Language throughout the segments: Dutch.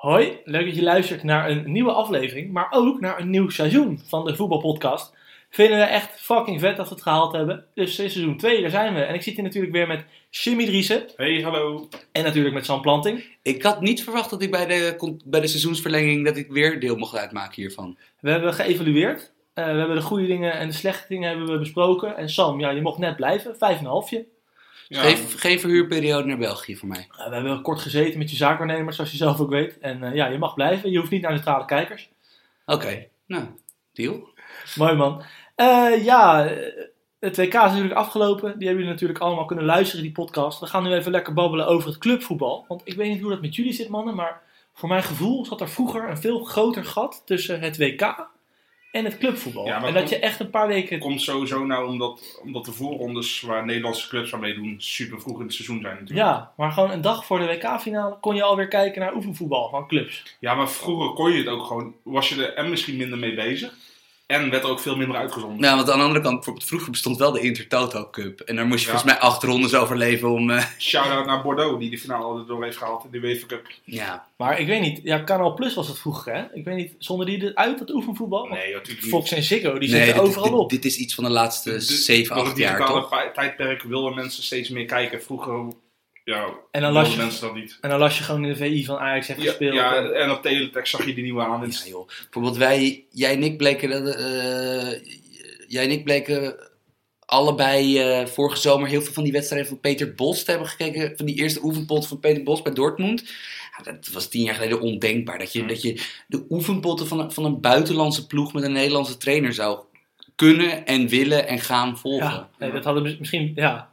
Hoi, leuk dat je luistert naar een nieuwe aflevering, maar ook naar een nieuw seizoen van de voetbalpodcast. Vinden we echt fucking vet dat we het gehaald hebben. Dus seizoen 2, daar zijn we. En ik zit hier natuurlijk weer met Jimmy Driessen Hey, hallo. en natuurlijk met Sam Planting. Ik had niet verwacht dat ik bij de, bij de seizoensverlenging dat ik weer deel mocht uitmaken hiervan. We hebben geëvalueerd. Eh, we hebben de goede dingen en de slechte dingen hebben we besproken. En Sam, ja, je mocht net blijven, vijf en een halfje. Ja, Geen, geen verhuurperiode naar België voor mij. We hebben kort gezeten met je zaakwaarnemers, zoals je zelf ook weet. En eh, ja, je mag blijven. Je hoeft niet naar neutrale kijkers. Oké, nou, deal. Mooi man. Eh, ja, het WK is natuurlijk afgelopen. Die hebben jullie natuurlijk allemaal kunnen luisteren, die podcast. We gaan nu even lekker babbelen over het clubvoetbal. Want ik weet niet hoe dat met jullie zit, mannen. Maar voor mijn gevoel zat er vroeger een veel groter gat tussen het WK en het clubvoetbal. Ja, en dat kom- je echt een paar weken... Het komt sowieso nou omdat, omdat de voorrondes waar Nederlandse clubs aan meedoen super vroeg in het seizoen zijn natuurlijk. Ja, maar gewoon een dag voor de WK-finale kon je alweer kijken naar oefenvoetbal van clubs. Ja, maar vroeger kon je het ook gewoon, was je er en misschien minder mee bezig. En werd er ook veel minder uitgezonden. Nou, want aan de andere kant, bijvoorbeeld vroeger bestond wel de Intertoto Cup. En daar moest je Ja. volgens mij acht rondes overleven om... eh, Shout-out naar Bordeaux, die de finale erdoor heeft gehaald in de UEFA Cup. ja, Maar ik weet niet, ja, Canal Plus was het vroeger, hè? Ik weet niet, zonden die dit uit, dat oefenvoetbal? Nee, natuurlijk niet. Fox en Ziggo, die nee, zitten dit, overal dit, op. dit is iets van de laatste De- 7, door 8 het jaar, digitale toch? tijdperk willen mensen steeds meer kijken. Vroeger ja, En dan las je- mensen dat niet. En dan las je gewoon in de VI van Ajax heeft Ja, gespeeld. ja, En- en op teletext zag je die nieuwe aan. Ja, joh. Bijvoorbeeld wij, jij en ik bleken, eh, jij en ik bleken allebei eh, vorige zomer heel veel van die wedstrijden van Peter Bos te hebben gekeken. Van die eerste oefenpot van Peter Bos bij Dortmund. Ja, dat was tien jaar geleden ondenkbaar. Dat je, Mm. dat je de oefenpotten van een, van een buitenlandse ploeg met een Nederlandse trainer zou kunnen en willen en gaan volgen. ja, nee, dat hadden mis- misschien, ja.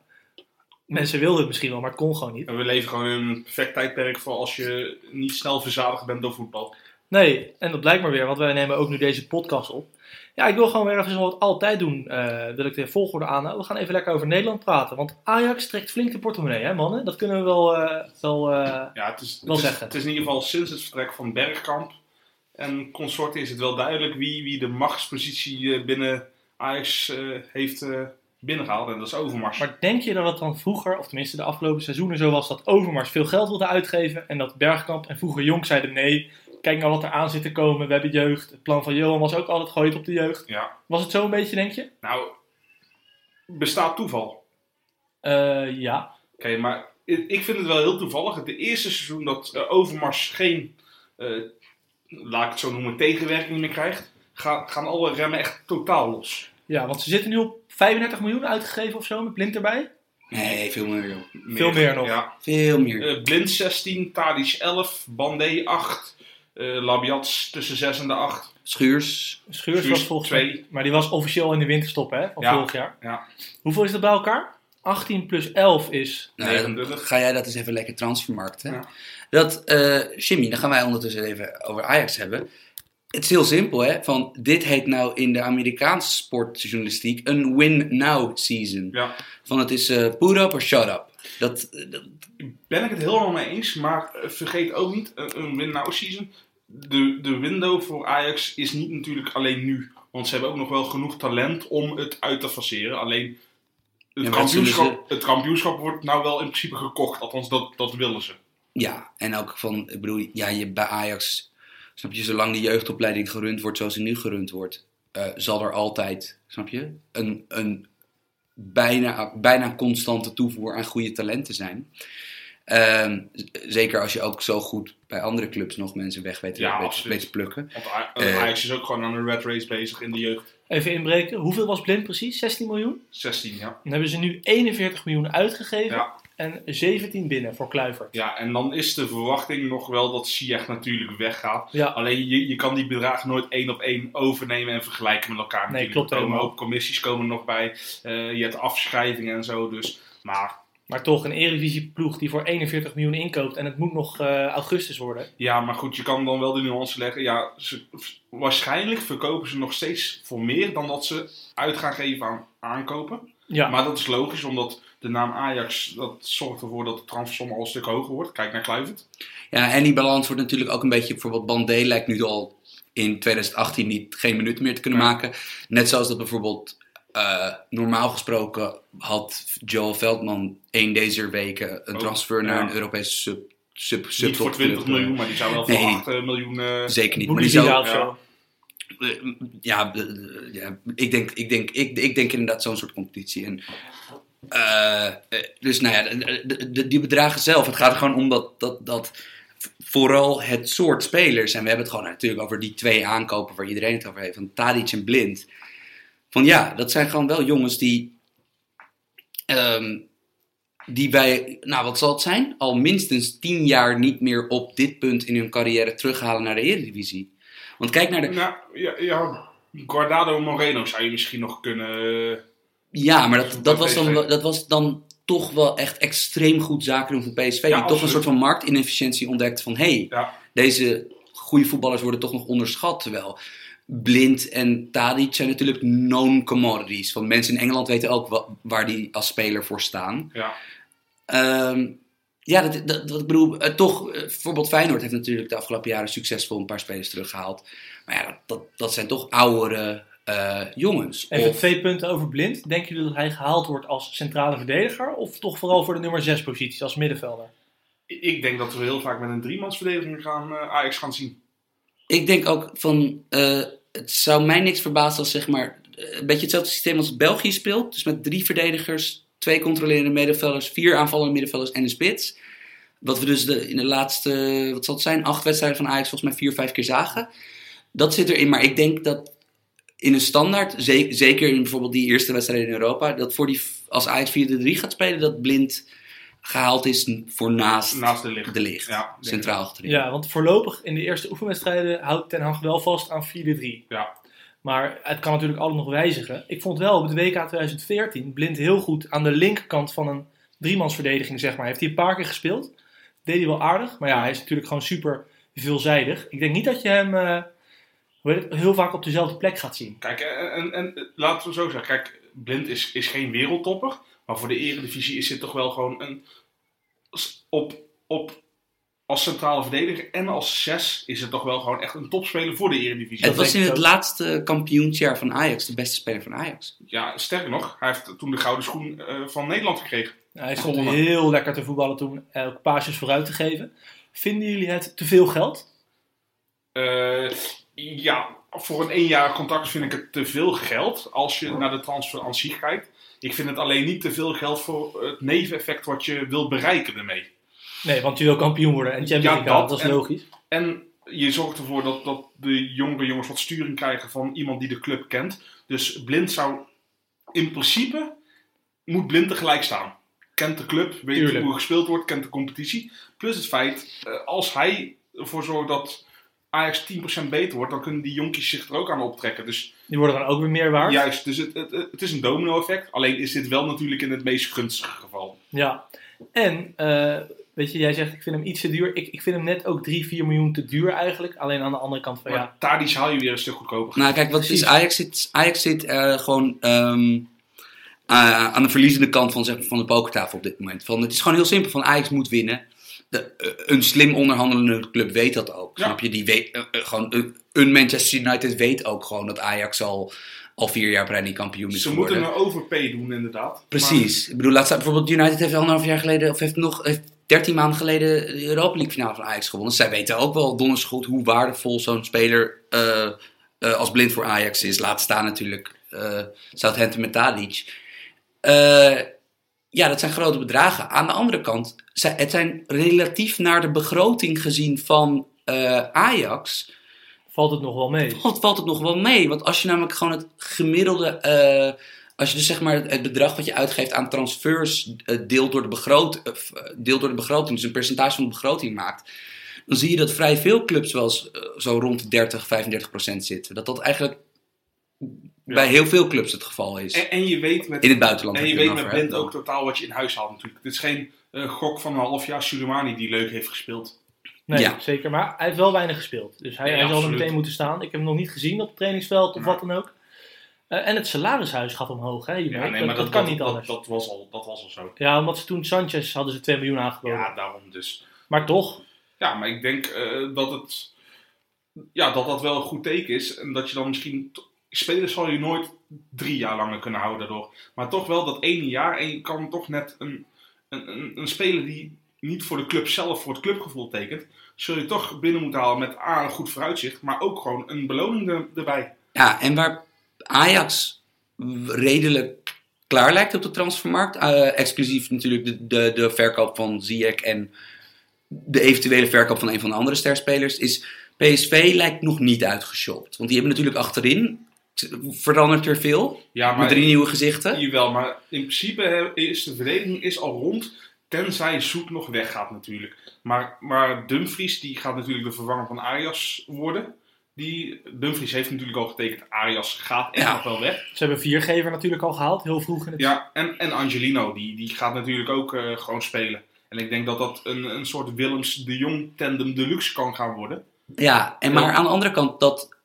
Mensen wilden het misschien wel, maar het kon gewoon niet. En we leven gewoon in een perfect tijdperk voor als je niet snel verzadigd bent door voetbal. Nee, en dat blijkt maar weer, want wij nemen ook nu deze podcast op. Ja, ik wil gewoon weer even het altijd doen, eh, wil ik de volgorde aanhouden. We gaan even lekker over Nederland praten. Want Ajax trekt flink de portemonnee, hè mannen? Dat kunnen we wel, eh, wel eh, Ja, het is, Wel het, is, zeggen. het is in ieder geval sinds het vertrek van Bergkamp en consorten is het wel duidelijk wie, wie de machtspositie binnen Ajax eh, heeft eh, binnengehaald. En dat is Overmars. Maar denk je dat het dan vroeger, of tenminste de afgelopen seizoenen zo was, dat Overmars veel geld wilde uitgeven en dat Bergkamp en vroeger Jonk zeiden nee, kijk nou wat er aan zit te komen, we hebben jeugd. Het plan van Johan was ook altijd gooit op de jeugd. Ja, Was het zo een beetje, denk je? nou, bestaat toeval. Eh, ja. Oké, maar ik vind het wel heel toevallig. Het eerste seizoen dat eh, Overmars geen, eh, laat ik het zo noemen, tegenwerking meer krijgt, gaan alle remmen echt totaal los. Ja, want ze zitten nu op 35 miljoen uitgegeven of zo, met Blind erbij. Nee, veel meer joh. Veel meer nog. Ja. Veel meer. Eh, Blind 16, Tadic 11, Bandé 8, eh Labiats tussen 6 en de 8. Schuurs. Schuurs Schuurs was volgens mij, twee. maar die was officieel in de winterstop hè, van Ja. vorig jaar. Ja. Hoeveel is dat bij elkaar? 18 plus 11 is... Nou, dan 29. ga jij dat eens even lekker transfermarkten. Ja. Dat, eh Jimmy, dan gaan wij ondertussen even over Ajax hebben. Het is heel simpel, hè? Van, dit heet nou in de Amerikaanse sportjournalistiek een win-now season. Ja. Van het is eh put up or shut up. Dat, dat, Ben ik het helemaal mee eens, maar eh, vergeet ook niet, een, een win-now season. De, de window voor Ajax is niet natuurlijk alleen nu. Want ze hebben ook nog wel genoeg talent om het uit te faceren. Alleen het, Ja, kampioenschap, het kampioenschap wordt nou wel in principe gekocht. Althans, dat, dat willen ze. ja, en ook van, ik bedoel, ja, je, bij Ajax, snap je, zolang de jeugdopleiding gerund wordt zoals die nu gerund wordt, eh, zal er altijd, snap je, een, een bijna, bijna constante toevoer aan goede talenten zijn. Ehm, zeker als je ook zo goed bij andere clubs nog mensen weg weet, Ja, weet, absoluut. weet te plukken. Want A- Eh. Ajax is ook gewoon aan een red race bezig in de jeugd. Even inbreken, hoeveel was Blind precies? 16 miljoen? 16, ja. Dan hebben ze nu 41 miljoen uitgegeven Ja. En 17 binnen voor Kluivert. Ja, en dan is de verwachting nog wel dat Ziyech natuurlijk weggaat. Ja, Alleen je, je kan die bedragen nooit één op één overnemen en vergelijken met elkaar. natuurlijk. klopt er komen helemaal. ook commissies komen nog bij. Eh, je hebt afschrijvingen en zo. Dus. Maar maar toch een Eredivisie-ploeg die voor 41 miljoen inkoopt en het moet nog eh, augustus worden. ja, maar goed, je kan dan wel de nuance leggen. Ja, ze, waarschijnlijk verkopen ze nog steeds voor meer dan dat ze uit gaan geven aan aankopen. Ja, Maar dat is logisch, omdat de naam Ajax dat zorgt ervoor dat de transfersom al een stuk hoger wordt. Kijk naar Kluivert. Ja, en die balans wordt natuurlijk ook een beetje, bijvoorbeeld Bandé lijkt nu al in 2018 niet, geen minuten meer te kunnen Nee. maken. Net zoals dat bijvoorbeeld eh, normaal gesproken had Joel Veldman één deze weken een Oh, transfer naar ja. een Europese sub, Niet sub voor 20 miljoen, maar die zou wel voor Nee. 8 miljoen... eh, Zeker niet. Maar die zou, ja. Eh, ja, eh, ja, ik, denk, ik, denk, ik, ik denk inderdaad zo'n soort competitie. En, eh, eh, dus nou ja, de- die bedragen zelf, het gaat er gewoon om dat, dat, dat vooral het soort spelers, en we hebben het gewoon natuurlijk over die twee aankopen waar iedereen het over heeft, van Tadic en Blind. Van ja, dat zijn gewoon wel jongens die, ehm, die wij, nou wat zal het zijn, al minstens tien jaar niet meer op dit punt in hun carrière terughalen naar de Eredivisie. Want kijk naar de, Nou, ja, ja, Guardado Moreno zou je misschien nog kunnen... Ja, maar dat, dat, was dan, dat was dan toch wel echt extreem goed zaken doen van PSV. die toch een soort van marktinefficiëntie ontdekt van... hé, hey, Ja, deze goede voetballers worden toch nog onderschat. Terwijl Blind en Tadic zijn natuurlijk known commodities. Van mensen in Engeland weten ook wa- waar die als speler voor staan. ja. Ehm, ja, dat, dat, dat ik bedoel, eh, toch, eh, bijvoorbeeld Feyenoord heeft natuurlijk de afgelopen jaren succesvol een paar spelers teruggehaald. Maar ja, dat, dat, dat zijn toch oudere eh, jongens. Even Of- twee punten over Blind. Denken jullie dat hij gehaald wordt als centrale verdediger? Of toch vooral voor de nummer 6 positie als middenvelder? Ik denk dat we heel vaak met een driemansverdediging gaan, eh, Ajax gaan zien. Ik denk ook van, eh, het zou mij niks verbazen als zeg maar, een beetje hetzelfde systeem als België speelt. Dus met drie verdedigers, twee controlerende middenvelders, vier aanvallende middenvelders en een spits. Wat we dus de, in de laatste, wat zal het zijn, acht wedstrijden van Ajax volgens mij vier, vijf keer zagen. Dat zit erin, maar ik denk dat in een standaard, ze- zeker in bijvoorbeeld die eerste wedstrijd in Europa, dat voor die, als Ajax 4-3 gaat spelen, dat blind gehaald is voor naast, Naast de licht. de licht. Ja, denk centraal achterin. Ja, want voorlopig in de eerste oefenwedstrijden houdt Ten Hag wel vast aan 4-3. Ja. Maar het kan natuurlijk altijd nog wijzigen. Ik vond wel op het WK 2014 Blind heel goed aan de linkerkant van een driemansverdediging, zeg maar. Heeft hij een paar keer gespeeld. Deed hij wel aardig. Maar ja, hij is natuurlijk gewoon super veelzijdig. Ik denk niet dat je hem eh, het, heel vaak op dezelfde plek gaat zien. Kijk, en, en, en laten we zo zeggen. Kijk, Blind is, is geen wereldtopper. Maar voor de eredivisie is dit toch wel gewoon een... Op, op, als centrale verdediger en als zes is het toch wel gewoon echt een topspeler voor de eredivisie. Het was in het ook. laatste kampioensjaar van Ajax, de beste speler van Ajax. Ja, sterker nog, hij heeft toen de gouden schoen eh, van Nederland gekregen. Hij stond Gewonnen. heel lekker te voetballen toen. eh, Ook paasjes vooruit te geven. Vinden jullie het te veel geld? Eh, ja, voor een eenjarig contract vind ik het te veel geld als je naar de transfer aan zich kijkt. Ik vind het alleen niet te veel geld voor het neveneffect wat je wilt bereiken ermee. Nee, want je wil kampioen worden en Champions Ja, League halen, dat dat is en- logisch. En je zorgt ervoor dat, dat de jongere jongens wat sturing krijgen van iemand die de club kent. Dus Blind zou in principe, moet Blind tegelijk staan. Kent de club, weet Tuurlijk. hoe er gespeeld wordt, kent de competitie. Plus het feit, eh, als hij ervoor zorgt dat Ajax 10% beter wordt, dan kunnen die jonkies zich er ook aan optrekken. Dus Die worden dan ook weer meer waard. juist, dus het, het, het is een domino effect. Alleen is dit wel natuurlijk in het meest gunstige geval. Ja. En, eh, weet je, jij zegt ik vind hem iets te duur. Ik, ik vind hem net ook 3, 4 miljoen te duur eigenlijk. Alleen aan de andere kant van Maar ja. Tadic haal je weer een stuk goedkoper. Nou, kijk, wat Precies. is Ajax zit, Ajax zit eh, gewoon ehm, eh, aan de verliezende kant van, zeg, van de pokertafel op dit moment. Van, het is gewoon heel simpel, van Ajax moet winnen. De, eh, een slim onderhandelende club weet dat ook. Ja. Snap je? Die weet, eh, eh, gewoon, een Manchester United weet ook gewoon dat Ajax al, al vier jaar per niet kampioen is Ze geworden. moeten een overpay doen inderdaad. Precies. Ik bedoel, laatst, bijvoorbeeld United heeft anderhalf jaar geleden, of heeft nog heeft 13 maanden geleden de Europa League finale van Ajax gewonnen. Zij weten ook wel donders goed hoe waardevol zo'n speler als blind voor Ajax is. Laat staan natuurlijk Southampton met Tadic. Eh, ja, dat zijn grote bedragen. Aan de andere kant, het zijn relatief naar de begroting gezien van eh, Ajax Valt het nog wel mee. valt, valt het nog wel mee. Want als je namelijk gewoon het gemiddelde. eh, als je dus zeg maar het, bedrag wat je uitgeeft aan transfers eh, deelt, door de begroot, deelt door de begroting, dus een percentage van de begroting maakt. Dan zie je dat vrij veel clubs wel eens, zo rond de 30, 35 procent zitten. Dat dat eigenlijk bij heel veel clubs het geval is. En, en je weet met, In het buitenland. en je weet het met? Blind ook totaal wat je in huis haalt natuurlijk. Dit is geen eh, gok van een half jaar Suleimani die leuk heeft gespeeld. Nee, Ja. zeker. Maar hij heeft wel weinig gespeeld. Dus hij, Nee, hij zal er meteen moeten staan. Ik heb hem nog niet gezien op het trainingsveld of Nee. wat dan ook. Eh, en het salarishuis gaat omhoog, hè? Ja, nee, dat, maar dat, kan niet anders. Dat, dat, was al, dat was al zo. Ja, omdat ze toen Sanchez hadden ze 2 miljoen aangeboden. Ja, daarom dus. Maar toch, Ja, maar ik denk eh, dat het. Ja, dat dat wel een goed teken is. En dat je dan misschien. Spelers zal je nooit drie jaar langer kunnen houden daardoor. Maar toch wel dat ene jaar. En je kan toch net een, een, een, speler die niet voor de club zelf, voor het clubgevoel tekent, zul je toch binnen moeten halen met A, een goed vooruitzicht, maar ook gewoon een beloning er- erbij. Ja, en waar Ajax redelijk klaar lijkt op de transfermarkt, eh, exclusief natuurlijk de, de, de verkoop van Ziyech en de eventuele verkoop van een van de andere sterspelers, is PSV lijkt nog niet uitgeshopt. Want die hebben natuurlijk achterin verandert er veel, Ja, met maar drie nieuwe gezichten. Jawel, maar in principe is de verdediging is al rond. Tenzij Zoet nog weggaat natuurlijk. Maar, maar Dumfries die gaat natuurlijk de vervanger van Arias worden. Die, Dumfries heeft natuurlijk al getekend. Arias gaat echt Ja. nog wel weg. Ze hebben viergever natuurlijk al gehaald, heel vroeg in het Ja, en, en Angelino die, die gaat natuurlijk ook eh, gewoon spelen. En ik denk dat dat een, een soort Willems de Jong tandem deluxe kan gaan worden. Ja, en maar aan de andere kant, dat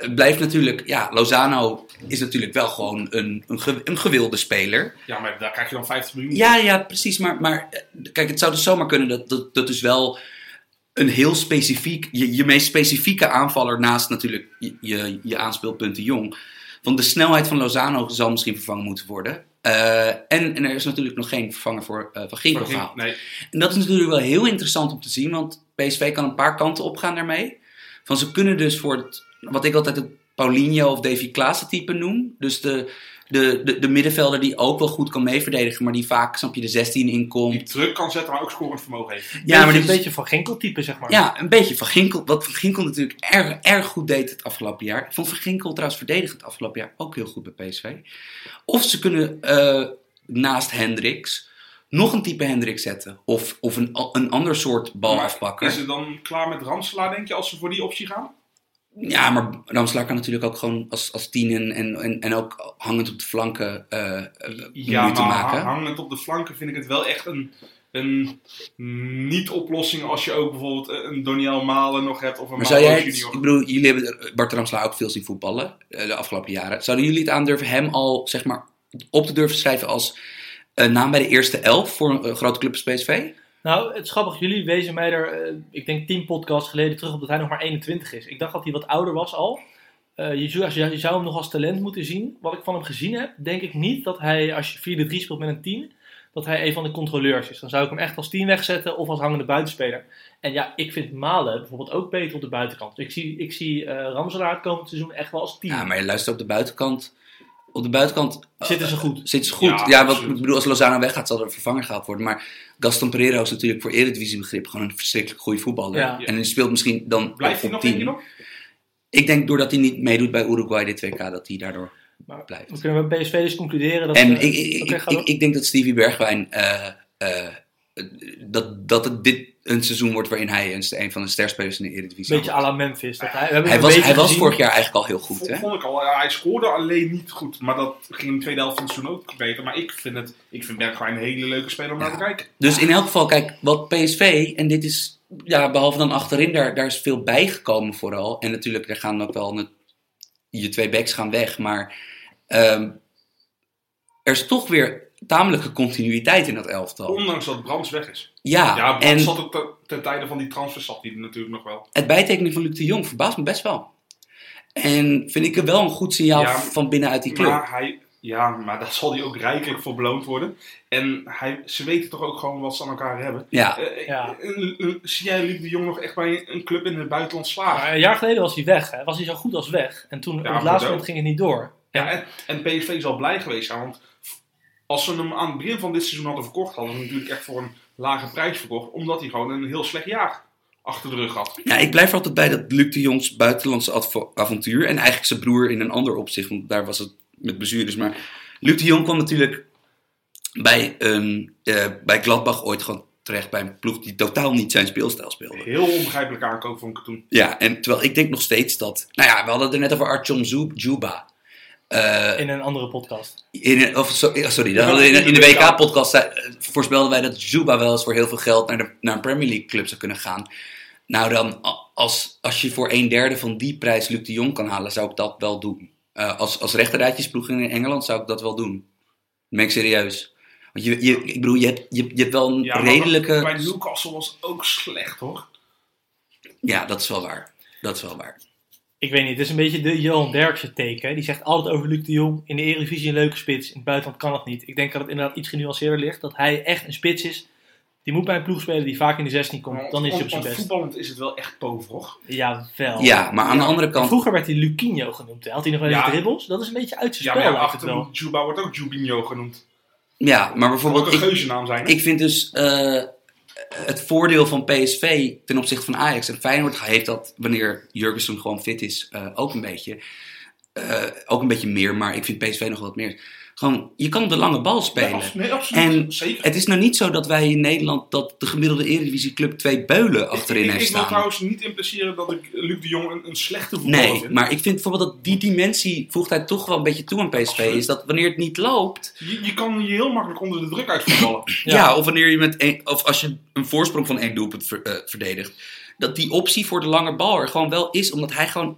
eh, blijft natuurlijk, ja, Lozano is natuurlijk wel gewoon een, een, ge- een gewilde speler. Ja, maar daar krijg je dan 50 miljoen. Ja, ja, precies. Maar, maar eh, kijk, het zou dus zomaar kunnen dat, dat, dat dus wel een heel specifiek, je, je meest specifieke aanvaller naast natuurlijk je, je, je aanspeelpunten jong. Want de snelheid van Lozano zal misschien vervangen moeten worden. Eh, en, en er is natuurlijk nog geen vervanger voor eh Van Ginkel gehaald. nee, En dat is natuurlijk wel heel interessant om te zien, want PSV kan een paar kanten opgaan daarmee. Van ze kunnen dus voor het, wat ik altijd het Paulinho of Davy Klaassen type noem. Dus de, de, de, de middenvelder die ook wel goed kan meeverdedigen, maar die vaak, snap je, de 16 die inkomt. druk kan zetten, maar ook scorend vermogen heeft. Ja, maar een dit is- beetje van Ginkel type, zeg maar. ja, een beetje van Ginkel. Wat Van Ginkel natuurlijk erg, erg goed deed het afgelopen jaar. Ik vond Van Ginkel trouwens verdedigend het afgelopen jaar ook heel goed bij PSV. Of ze kunnen eh, naast Hendricks nog een type Hendricks zetten. Of, of een, een ander soort bal afpakken. Is het dan klaar met Ramselaar, denk je, als ze voor die optie gaan? Ja, maar Ramslaar kan natuurlijk ook gewoon als, als tien en, en, en, ook hangend op de flanken eh, Ja, maken. ha- hangend op de flanken vind ik het wel echt een, een niet-oplossing als je ook bijvoorbeeld een Doniel Malen nog hebt of een Maar zou jij het, ik bedoel, jullie hebben Bart Ramslaar ook veel zien voetballen eh, de afgelopen jaren. Zouden jullie het aandurven hem al, zeg maar, op te durven schrijven als naam bij de eerste elf voor een grote club als PSV? Nou, het is grappig. Jullie wezen mij er, eh, ik denk tien podcasts geleden terug op dat hij nog maar 21 is. Ik dacht dat hij wat ouder was al. Eh, je, zou, je zou hem nog als talent moeten zien. Wat ik van hem gezien heb, denk ik niet dat hij, als je 4-3 speelt met een 10, dat hij een van de controleurs is. Dan zou ik hem echt als 10 wegzetten of als hangende buitenspeler. En ja, ik vind Malen bijvoorbeeld ook beter op de buitenkant. Ik zie, ik zie eh Ramselaar het komend seizoen echt wel als 10. Ja, maar je luistert op de buitenkant. Op de buitenkant eh, Zitten ze goed? zitten ze goed. Ja, Ja, wat, ik bedoel, als Lozano weggaat, zal er een vervanger gehaald worden. Maar Gaston Pereira is natuurlijk voor Eredivisie begrip gewoon een verschrikkelijk goede voetballer. Ja. En hij speelt misschien dan Blijft op hij nog, 10. denk je nog? Ik denk doordat hij niet meedoet bij Uruguay dit WK, dat hij daardoor Maar blijft. we kunnen bij PSV dus concluderen dat... En eh, ik, ik, ik, denk dat Stevie Bergwijn eh, eh, dat, dat het dit een seizoen wordt waarin hij een, een van de sterspelers in de Eredivisie Een beetje à la Memphis. Dat hij, we hebben Hij een was, beetje hij was vorig jaar eigenlijk al heel goed, Vond, hè? vond ik al. Ja, hij scoorde alleen niet goed. Maar dat ging in de tweede helft van het seizoen ook beter. Maar ik vind, het, ik vind Bergwijn een hele leuke speler om naar te kijken. Dus in elk geval, kijk, wat PSV, en dit is, ja, behalve dan achterin, daar, daar is veel bijgekomen vooral. En natuurlijk, er gaan ook wel, net- je twee backs gaan weg, maar ehm, er is toch weer tamelijke continuïteit in dat elftal. Ondanks dat Brands weg is. Ja, ja, Brands en zat er te- ten tijde van die transfer zat hij er natuurlijk nog wel. het bijtekenen van Luc de Jong verbaast me best wel. En vind ik er wel een goed signaal Ja, van binnenuit die club. Maar hij, ja, maar daar zal hij ook rijkelijk voor beloond worden. En hij, ze weten toch ook gewoon wat ze aan elkaar hebben. ja, Eh, Ja. eh, zie jij Luc de Jong nog echt bij een club in het buitenland slagen? Maar een jaar geleden was hij weg. Hè? Was hij zo goed als weg. En toen op het laatste moment ging het niet door. Ja, en, en PSV zal blij geweest zijn, want als ze hem aan het begin van dit seizoen hadden verkocht, hadden ze hem natuurlijk echt voor een lage prijs verkocht, omdat hij gewoon een heel slecht jaar achter de rug had. Ja, ik blijf altijd bij dat Luc de Jongs buitenlandse avontuur. En eigenlijk zijn broer in een ander opzicht, want daar was het met blessures. Maar Luc de Jong kwam natuurlijk bij, een, eh, bij Gladbach ooit gewoon terecht bij een ploeg die totaal niet zijn speelstijl speelde. Heel onbegrijpelijk aankoop het toen. Ja, en terwijl ik denk nog steeds dat... Nou ja, we hadden het er net over Zub- Juba. Eh, In een andere podcast. in, of, sorry, dat in, in de WK-podcast eh, voorspelden wij dat Juba wel eens voor heel veel geld naar, de, naar een Premier League club zou kunnen gaan. Nou dan, als, als je voor een derde van die prijs Luc de Jong kan halen, zou ik dat wel doen. Eh, als, als rechterrijtjesploeg in Engeland zou ik dat wel doen. Dat ben ik serieus. Want je, je, ik bedoel, je hebt, je, je hebt wel een Ja, maar redelijke... Bij Newcastle was ook slecht hoor. Ja, dat is wel waar. Dat is wel waar. Ik weet niet, het is een beetje de Johan Derksen teken. hè. Die zegt altijd over Luc de Jong. In de Eredivisie een leuke spits. In het buitenland kan dat niet. Ik denk dat het inderdaad iets genuanceerder ligt. Dat hij echt een spits is Die moet bij een ploeg spelen die vaak in de 16 komt. Dan is hij op zijn best. Voetballend is het wel echt poverig. Ja, wel. Ja, maar aan de andere kant... Vroeger werd hij Luquinho genoemd. hè. Had hij nog wel eens Ja. dribbles? Dat is een beetje uit zijn Ja, spel, maar ja, lijkt het achter wel. Juba wordt ook Jubinho genoemd. Ja, maar Dat moet ook bijvoorbeeld... een geuzennaam zijn. hè? ik vind dus eh, het voordeel van PSV ten opzichte van Ajax en Feyenoord heeft dat wanneer Jurgensen gewoon fit is eh, ook een beetje. eh, ook een beetje meer, maar ik vind PSV nog wat meer. Gewoon, je kan de lange bal spelen. nee, absoluut. En Zeker. Het is nou niet zo dat wij in Nederland dat de gemiddelde Eredivisieclub twee beulen achterin ik, heeft ik wil staan. trouwens niet impliceren dat ik Luc de Jong een, een slechte voetballer Nee, vind. maar ik vind bijvoorbeeld dat die dimensie voegt hij toch wel een beetje toe aan PSV. Absoluut. Is dat wanneer het niet loopt, Je, je kan je heel makkelijk onder de druk uitvoetballen. ja. of wanneer je met één, of als je een voorsprong van één doelpunt ver- eh, verdedigt, dat die optie voor de lange bal er gewoon wel is, omdat hij gewoon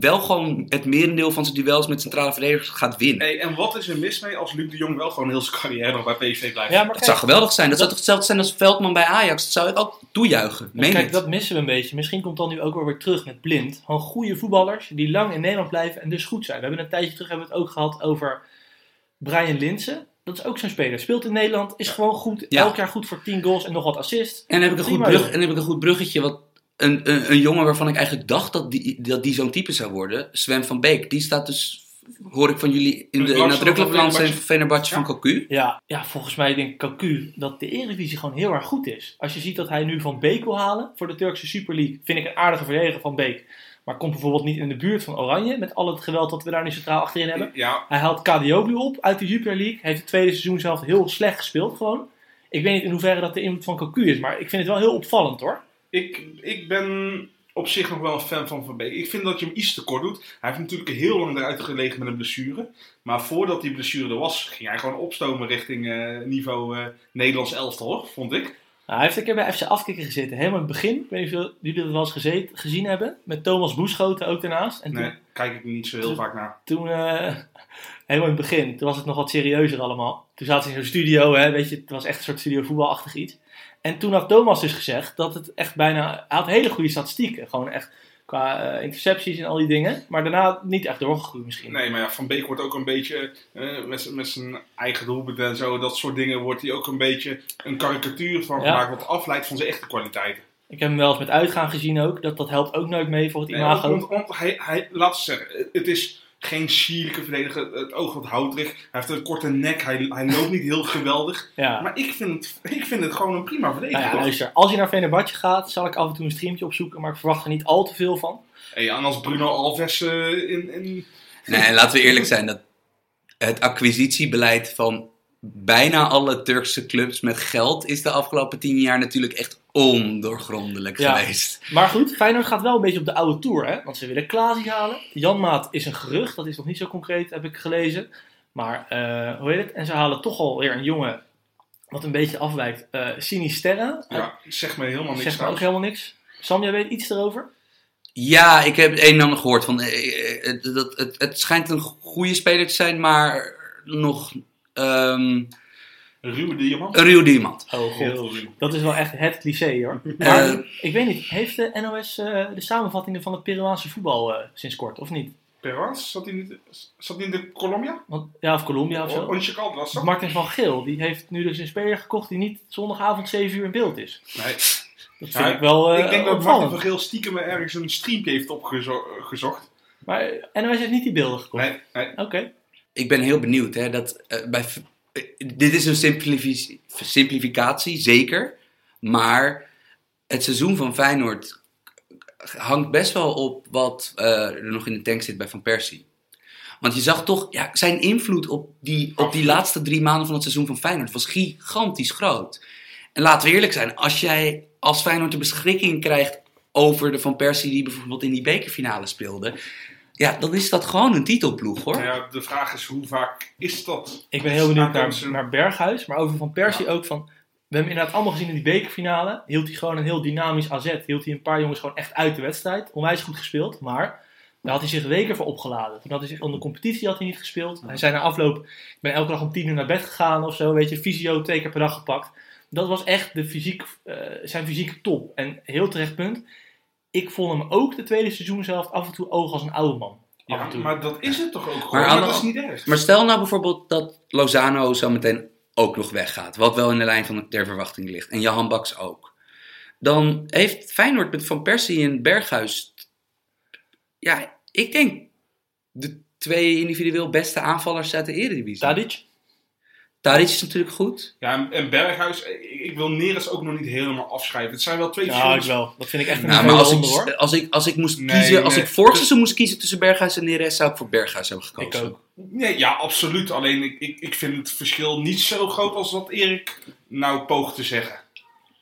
wel gewoon het merendeel van zijn duels met centrale verdedigers gaat winnen. hey, en wat is er mis mee als Luc de Jong wel gewoon heel zijn carrière nog bij PSV blijft? Ja, maar Het kijk, zou geweldig zijn. Dat zou toch hetzelfde zijn als Veldman bij Ajax. Dat zou ik ook toejuichen. Meen kijk, het. dat missen we een beetje. Misschien komt dan nu ook wel weer terug met blind. Gewoon goede voetballers die lang in Nederland blijven en dus goed zijn. We hebben een tijdje terug hebben we het ook gehad over Brian Linsen. Dat is ook zo'n speler. Speelt in Nederland, is gewoon goed. Ja. Elk jaar goed voor 10 goals en nog wat assists. En heb ik een goed, brug, en heb ik een goed bruggetje. Wat een, een, een jongen waarvan ik eigenlijk dacht dat die, dat die zo'n type zou worden. Sven van Beek. Die staat dus, hoor ik van jullie, in de nadrukkelijke van Fenerbahce. Fenerbahce Ja. van Cocu. Ja, ja, volgens mij denk ik Cocu dat de Eredivisie gewoon heel erg goed is. Als je ziet dat hij nu Van Beek wil halen voor de Turkse Super League, vind ik een aardige verdediger van Beek. Maar komt bijvoorbeeld niet in de buurt van Oranje, met al het geweld dat we daar nu centraal achterin hebben. Ja, Hij haalt Kadioglu op uit de Jupiler League. Heeft het tweede seizoen zelf heel slecht gespeeld gewoon. Ik weet niet in hoeverre dat de invloed van Cocu is, maar ik vind het wel heel opvallend hoor. Ik, ik ben op zich nog wel een fan van Van Beek. Ik vind dat je hem iets te kort doet. Hij heeft natuurlijk heel lang eruit gelegen met een blessure. Maar voordat die blessure er was, ging hij gewoon opstomen richting eh, niveau eh, Nederlands elftal, hoor, vond ik. Nou, hij heeft een keer bij FC Afkikken gezeten, helemaal in het begin. Ik weet niet of jullie dat wel eens gezeten, gezien hebben. Met Thomas Boeschoten ook daarnaast. En Nee, toen, kijk ik niet zo heel vaak naar. toen eh, helemaal in het begin, toen was het nog wat serieuzer allemaal. Toen zaten ze in zo'n studio, hè, weet je, het was echt een soort studio voetbalachtig iets. En toen had Thomas dus gezegd dat het echt bijna, hij had hele goede statistieken. Gewoon echt qua eh, intercepties en al die dingen. Maar daarna niet echt doorgegroeid misschien. Nee, maar ja, Van Beek wordt ook een beetje, eh, met, met zijn eigen doelpunt en zo, dat soort dingen, wordt hij ook een beetje een karikatuur van Ja. gemaakt, wat afleidt van zijn echte kwaliteiten. Ik heb hem wel eens met uitgaan gezien ook. Dat, dat helpt ook nooit mee voor het Nee, imago. want, want hij, hij, laat ze zeggen, het is geen sierlijke verdediger, het oog wat houterig, hij heeft een korte nek, hij, hij loopt niet heel geweldig. ja. Maar ik vind, het, ik vind het gewoon een prima verdediger. Nou ja, luister. Als je naar Fenerbahce gaat, zal ik af en toe een streamtje opzoeken. Maar ik verwacht er niet al te veel van. Hey, en als Bruno Alves eh, in, in... Nee, laten we eerlijk zijn. Dat het acquisitiebeleid van bijna alle Turkse clubs met geld is de afgelopen tien jaar natuurlijk echt ondoorgrondelijk Ja. geweest. Maar goed, Feyenoord gaat wel een beetje op de oude tour. Hè? Want ze willen Klaasie halen. Janmaat is een gerucht. Dat is nog niet zo concreet, heb ik gelezen. Maar, eh, hoe heet het? En ze halen toch alweer een jongen wat een beetje afwijkt. eh Sinisterra. Ja, zeg me helemaal niks Zegt me ook helemaal niks. Sam, jij weet iets erover? Ja, ik heb het een en ander gehoord. Van, eh, eh, het, dat, het, het schijnt een goede speler te zijn, maar nog ehm, Een ruwe diamant. een ruw diamant. Oh ruw. Dat is wel echt het cliché hoor. Eh, Maar ik weet niet, heeft de NOS eh, de samenvattingen van het Peruaanse voetbal eh, sinds kort, of niet? Peruans? Zat hij niet zat hij in de Colombia? Want, ja, of Colombia of zo. Once Caldas, toch? Martin van Geel, die heeft nu dus een speler gekocht die niet zondagavond 7 uur in beeld is. Nee. Dat vind Ja, ik wel eh ik denk dat Martin van Geel stiekem ergens een streampje heeft opgezocht. Maar NOS heeft niet die beelden gekocht. Nee, nee. Oké. Ik ben heel benieuwd. Hè, dat, eh, bij, eh, dit is een simplifi- simplificatie, zeker. Maar het seizoen van Feyenoord hangt best wel op wat eh, er nog in de tank zit bij Van Persie. Want je zag toch, ja, zijn invloed op die, op die laatste drie maanden van het seizoen van Feyenoord was gigantisch groot. En laten we eerlijk zijn, als jij als Feyenoord de beschikking krijgt over de Van Persie die bijvoorbeeld in die bekerfinale speelde, ja, dan is dat gewoon een titelploeg hoor. Ja, de vraag is hoe vaak is dat? Ik ben heel benieuwd naar, naar Berghuis, maar over Van Persie ook van... We hebben inderdaad allemaal gezien in die bekerfinale. Hield hij gewoon een heel dynamisch AZ. Hield hij een paar jongens gewoon echt uit de wedstrijd. Onwijs goed gespeeld, maar daar had hij zich weken voor opgeladen. Toen had hij zich onder competitie had hij niet gespeeld. Hij zei na afloop, ik ben elke dag om tien uur naar bed gegaan of zo. Weet je, fysio twee keer per dag gepakt. Dat was echt de fysiek, eh, zijn fysieke top. En heel terecht punt. Ik vond hem ook de tweede seizoen zelf af en toe oog als een oude man. Af Ja, en toe. maar dat is het toch ook gewoon? Maar dat de- is niet erg. Maar stel nou bijvoorbeeld dat Lozano zo meteen ook nog weggaat. Wat wel in de lijn van der verwachting ligt. En Johan Baks ook. Dan heeft Feyenoord met Van Persie en Berghuis... Ja, ik denk de twee individueel beste aanvallers uit de Eredivisie. Tadic? Tadic is natuurlijk goed. Ja, en, Berghuis, ik, ik wil Neres ook nog niet helemaal afschrijven. Het zijn wel twee Ja, ik wel. Dat vind ik echt een Nou, maar als ik, hoor. als, ik, als ik moest Nee, kiezen, als nee. ik vorig seizoen moest kiezen tussen Berghuis en Neres, zou ik voor Berghuis hebben Ik gekozen. ook. Nee, ja, absoluut. Alleen ik, ik, ik vind het verschil niet zo groot als wat Erik nou poogt te zeggen.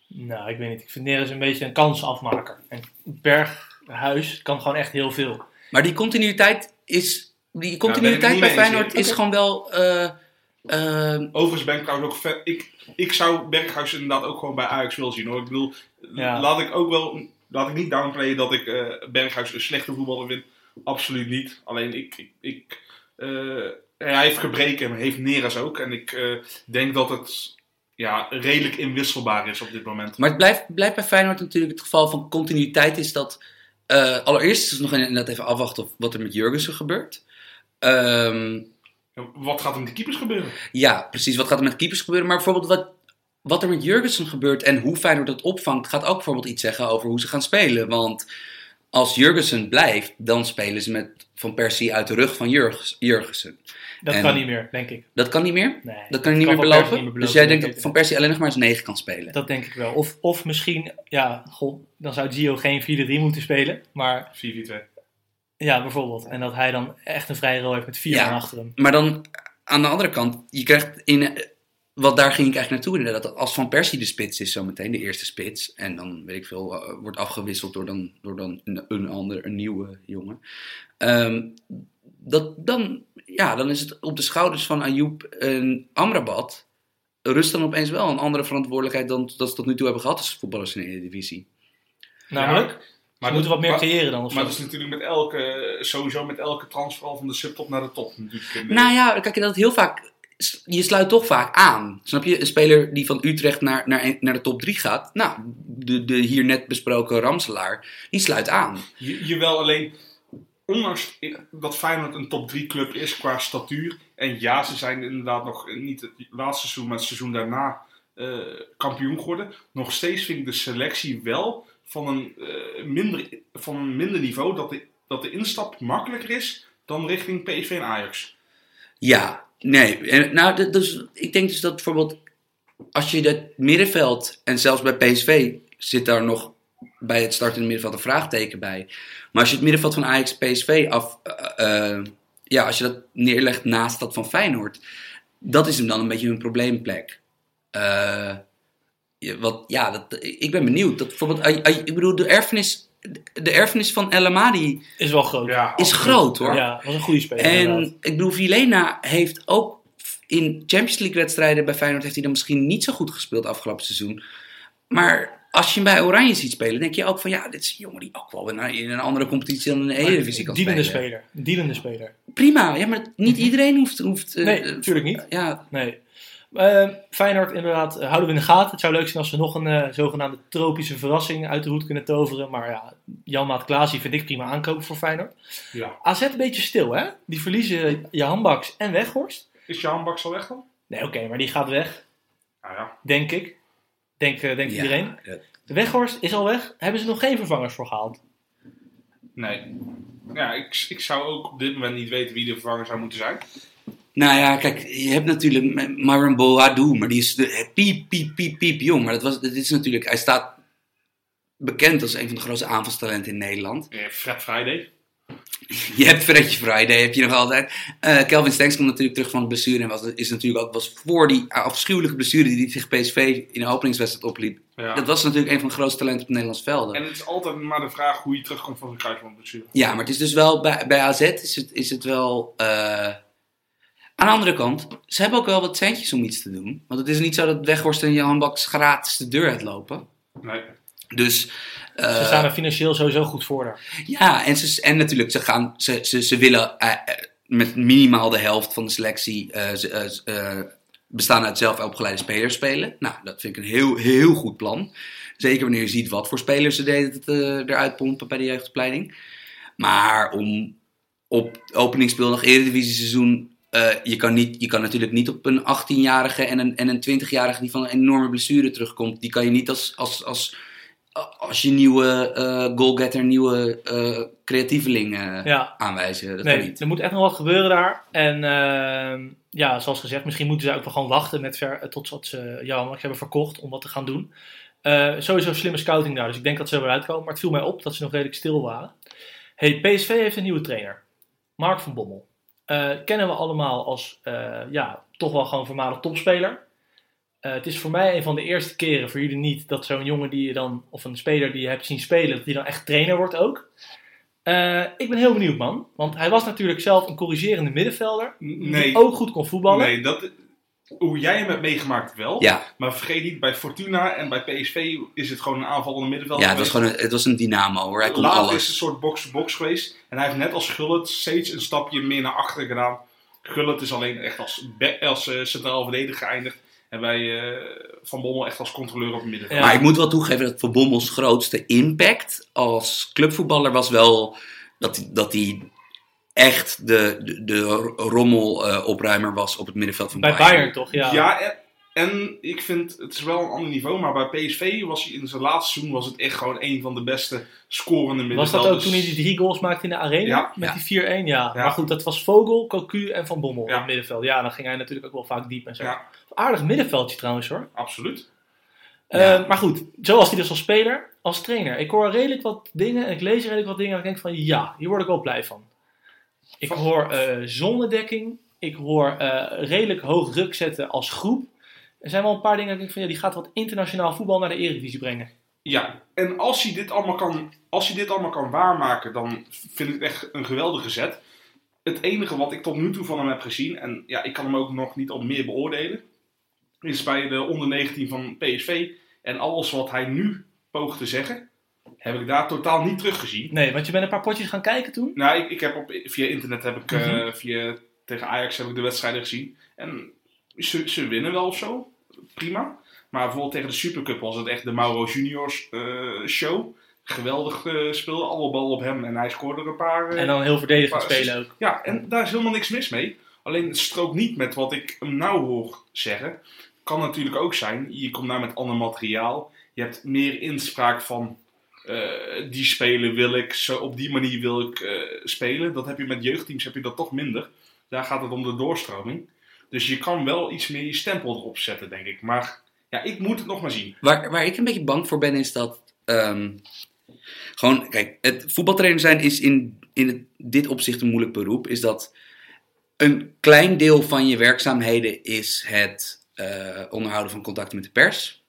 Nou, ik weet niet. Ik vind Neres een beetje een kansafmaker. En Berghuis kan gewoon echt heel veel. Maar die continuïteit is. Die ik continuïteit bij Feyenoord is gewoon wel. eh, eh, Overigens ben ik trouwens ook vet. Ik, ik zou Berghuis inderdaad ook gewoon bij Ajax willen zien hoor. Ik bedoel, Ja. laat ik ook wel. Laat ik niet downplayen dat ik eh, Berghuis een slechte voetballer vind. Absoluut niet. Alleen ik. ik, ik eh, hij heeft gebreken en heeft Neres ook. En ik eh, denk dat het ja, redelijk inwisselbaar is op dit moment. maar het blijft, blijft bij Feyenoord natuurlijk het geval van continuïteit is dat. eh, allereerst is het nog inderdaad even afwachten of wat er met Jurgensen gebeurt. Ehm, Wat gaat er met de keepers gebeuren? ja, precies. Wat gaat er met keepers gebeuren? Maar bijvoorbeeld wat, wat er met Jurgensen gebeurt en hoe Feyenoord dat opvangt, gaat ook bijvoorbeeld iets zeggen over hoe ze gaan spelen. Want als Jurgensen blijft, dan spelen ze met Van Persie uit de rug van Jurgens, Jurgensen. Dat En- kan niet meer, denk ik. Dat kan niet meer? Nee, Dat kan je niet meer niet meer dus jij beloven, denkt denk dat. Van Persie alleen nog maar als 9 kan spelen? Dat denk ik wel. Of, of misschien, ja, goh, dan zou Gio geen 4-3 moeten spelen. Maar 4-4-2. Ja, bijvoorbeeld. En dat hij dan echt een vrije rol heeft met vier Ja. man achter hem. Maar dan aan de andere kant, je krijgt in. Wat daar ging ik eigenlijk naartoe inderdaad. Dat als Van Persie de spits is zometeen, de eerste spits. En dan weet ik veel, eh, wordt afgewisseld door dan, door dan een, een ander, een nieuwe jongen. Ehm, dat, dan, ja, dan is het op de schouders van Ayoub en Amrabat. Rust dan opeens wel een andere verantwoordelijkheid dan dat ze tot nu toe hebben gehad als voetballers in de Eredivisie. Namelijk, Maar ze moeten wat meer maar- creëren dan. Of Maar dat is natuurlijk met elke, sowieso met elke transfer van de subtop naar de top. Natuurlijk. Nou ja, kijk, dat heel vaak. Je sluit toch vaak aan. Snap je? Een speler die van Utrecht naar, naar, naar de top 3 gaat. Nou, de, de hier net besproken Ramselaar. Die sluit aan. Je, jawel, alleen ondanks dat Feyenoord een top 3 club is qua statuur. En ja, ze zijn inderdaad nog niet het laatste seizoen, maar het seizoen daarna eh, kampioen geworden. Nog steeds vind ik de selectie wel van een, eh, minder, van een minder niveau. Dat de, dat de instap makkelijker is dan richting PSV en Ajax. Ja, nee. En, nou, dus, ik denk dus dat bijvoorbeeld. Als je het middenveld. En zelfs bij PSV zit daar nog. Bij het startende middenveld een vraagteken bij. Maar als je het middenveld van Ajax PSV af. eh, eh, ja, als je dat neerlegt naast dat van Feyenoord. Dat is hem dan een beetje een probleemplek. Eh, wat, ja, dat, ik ben benieuwd. Dat bijvoorbeeld, eh, eh, ik bedoel, de erfenis, de erfenis van El Amadi Is wel groot. Ja, Ja, is groot hoor. was een goede speler. inderdaad. En ik bedoel, Vilena heeft ook in Champions League wedstrijden bij Feyenoord heeft hij dan misschien niet zo goed gespeeld afgelopen seizoen. Maar als je hem bij Oranje ziet spelen, denk je ook van ja, dit is een jongen die ook wel in een, in een andere competitie dan in de Eredivisie kan spelen. speler. Dienende speler. Prima, ja, maar niet iedereen hoeft... hoeft eh, Nee, natuurlijk niet. Ja, Nee. Eh, Feyenoord inderdaad, eh, houden we in de gaten. Het zou leuk zijn als we nog een eh, zogenaamde tropische verrassing uit de hoed kunnen toveren. Maar ja, Jan-Maat Klaasie vind ik prima aankopen voor Feyenoord. Ja. AZ een beetje stil, hè? Die verliezen Jan Baks en Weghorst. Is Jan Baks al weg dan? Nee, oké, maar die gaat weg, Nou ja. denk ik. Denk, eh, denkt ja, iedereen. De Weghorst is al weg. Hebben ze nog geen vervangers voor gehaald? Nee. Ja, ik, ik zou ook op dit moment niet weten wie de vervanger zou moeten zijn. Nou ja, kijk, je hebt natuurlijk Myron Boadu, maar die is de, piep, piep, piep, piep jong. Maar dat, was, dat is natuurlijk, hij staat bekend als een van de grootste aanvalstalenten in Nederland. Fred Friday. Je hebt Fredje Friday, heb je nog altijd. Eh Kelvin Stenks komt natuurlijk terug van de blessure en was, is natuurlijk ook, was voor die afschuwelijke blessure die hij zich PSV in de openingswedstrijd opliep. Ja. Dat was natuurlijk een van de grootste talenten op het Nederlands velden. En het is altijd maar de vraag hoe je terugkomt van een kruisbandblessure. Ja, maar het is dus wel, bij, bij AZ is het, is het wel... eh, aan de andere kant, ze hebben ook wel wat centjes om iets te doen. Want het is niet zo dat Weghorst en Jan Baks gratis de deur uitlopen. Nee. Dus... eh, Ze staan er financieel sowieso goed voor daar. Ja, en, ze, en natuurlijk, ze, gaan, ze, ze, ze willen eh, eh, met minimaal de helft van de selectie eh, eh, eh, bestaan uit zelf opgeleide spelers spelen. Nou, dat vind ik een heel, heel goed plan. Zeker wanneer je ziet wat voor spelers ze deden het, eh, eruit pompen bij de jeugdopleiding. Maar om op openingsspeel nog Eredivisie seizoen eh, je, kan niet, je kan natuurlijk niet op een 18-jarige en een, en een 20-jarige die van een enorme blessure terugkomt. Die kan je niet als, als, als, als je nieuwe eh goalgetter, nieuwe eh creatieveling Ja. aanwijzen. Dat kan Nee, niet. er moet echt nog wat gebeuren daar. En ja, zoals gezegd, misschien moeten ze ook wel gewoon wachten met ver, tot wat ze Jan Max hebben verkocht om wat te gaan doen. Sowieso slimme scouting daar, dus ik denk dat ze er wel uitkomen. Maar het viel mij op dat ze nog redelijk stil waren. Hey, PSV heeft een nieuwe trainer. Mark van Bommel. Eh, kennen we allemaal als, eh, ja, toch wel gewoon voormalig topspeler. Eh, het is voor mij een van de eerste keren, voor jullie niet, dat zo'n jongen die je dan, of een speler die je hebt zien spelen, dat die dan echt trainer wordt ook. Ik ben heel benieuwd, man. Want hij was natuurlijk zelf een corrigerende middenvelder. Nee, Die ook goed kon voetballen. nee dat, hoe jij hem hebt meegemaakt wel. Ja, Maar vergeet niet, bij Fortuna en bij PSV is het gewoon een aanvallende middenvelder. ja het, was gewoon een, het was een dynamo hoor. Hij kon Laat is alles. een soort box-to-box geweest. En hij heeft net als Gullit steeds een stapje meer naar achteren gedaan. Gullit is alleen echt als, als eh, centraal verdediger geëindigd. En bij eh, Van Bommel echt als controleur op het middenveld. Ja. Maar ik moet wel toegeven dat Van Bommels grootste impact als clubvoetballer was wel dat dat hij echt de, de, de rommel-opruimer was op het middenveld van Bij Bayern toch, ja. Ja, en, en ik vind het is wel een ander niveau, maar bij PSV was hij in zijn laatste seizoen was het echt gewoon een van de beste scorende Was middenvelders. dat ook toen hij die drie goals maakte in de arena? Ja, met ja. die 4-1, ja. Ja. Maar goed, dat was Vogel, Cocu en Van Bommel Ja. in het middenveld. Ja, dan ging hij natuurlijk ook wel vaak diep en zo. Ja, Aardig middenveldje trouwens hoor. absoluut. Ja. Eh, maar goed, zoals hij dus als speler, als trainer. Ik hoor redelijk wat dingen en ik lees redelijk wat dingen en ik denk van ja, hier word ik wel blij van. Ik hoor eh zonnedekking, ik hoor eh, redelijk hoog druk zetten als groep. Er zijn wel een paar dingen dat ik denk van ja, die gaat wat internationaal voetbal naar de Eredivisie brengen. Ja, en als hij dit allemaal kan, als hij dit allemaal kan waarmaken, dan vind ik het echt een geweldige zet. Het enige wat ik tot nu toe van hem heb gezien, en ja, ik kan hem ook nog niet op meer beoordelen, is bij de onder 19 van PSV. En alles wat hij nu poogt te zeggen, heb ik daar totaal niet teruggezien. Nee, want je bent een paar potjes gaan kijken toen. Nou, ik, ik heb op, via internet heb ik, eh, Mhm. via, tegen Ajax heb ik de wedstrijden gezien. En ze, ze winnen wel of zo. Prima. Maar bijvoorbeeld tegen de Supercup was het echt de Mauro Juniors eh, show. Geweldig eh speelde alle bal op hem en hij scoorde er een paar. En dan heel verdedigend spelen ook. Ja, en daar is helemaal niks mis mee. Alleen het strookt niet met wat ik hem nou hoor zeggen. Kan natuurlijk ook zijn, je komt nou met ander materiaal. Je hebt meer inspraak van die spelen wil ik, zo op die manier wil ik eh, spelen. Dat heb je met jeugdteams heb je dat toch minder. Daar gaat het om de doorstroming. Dus je kan wel iets meer je stempel erop zetten, denk ik. Maar ja, ik moet het nog maar zien. Waar, waar ik een beetje bang voor ben, is dat. ehm, gewoon, kijk, het voetbaltrainer zijn is in, in dit opzicht een moeilijk beroep. Is dat een klein deel van je werkzaamheden is het eh, onderhouden van contacten met de pers.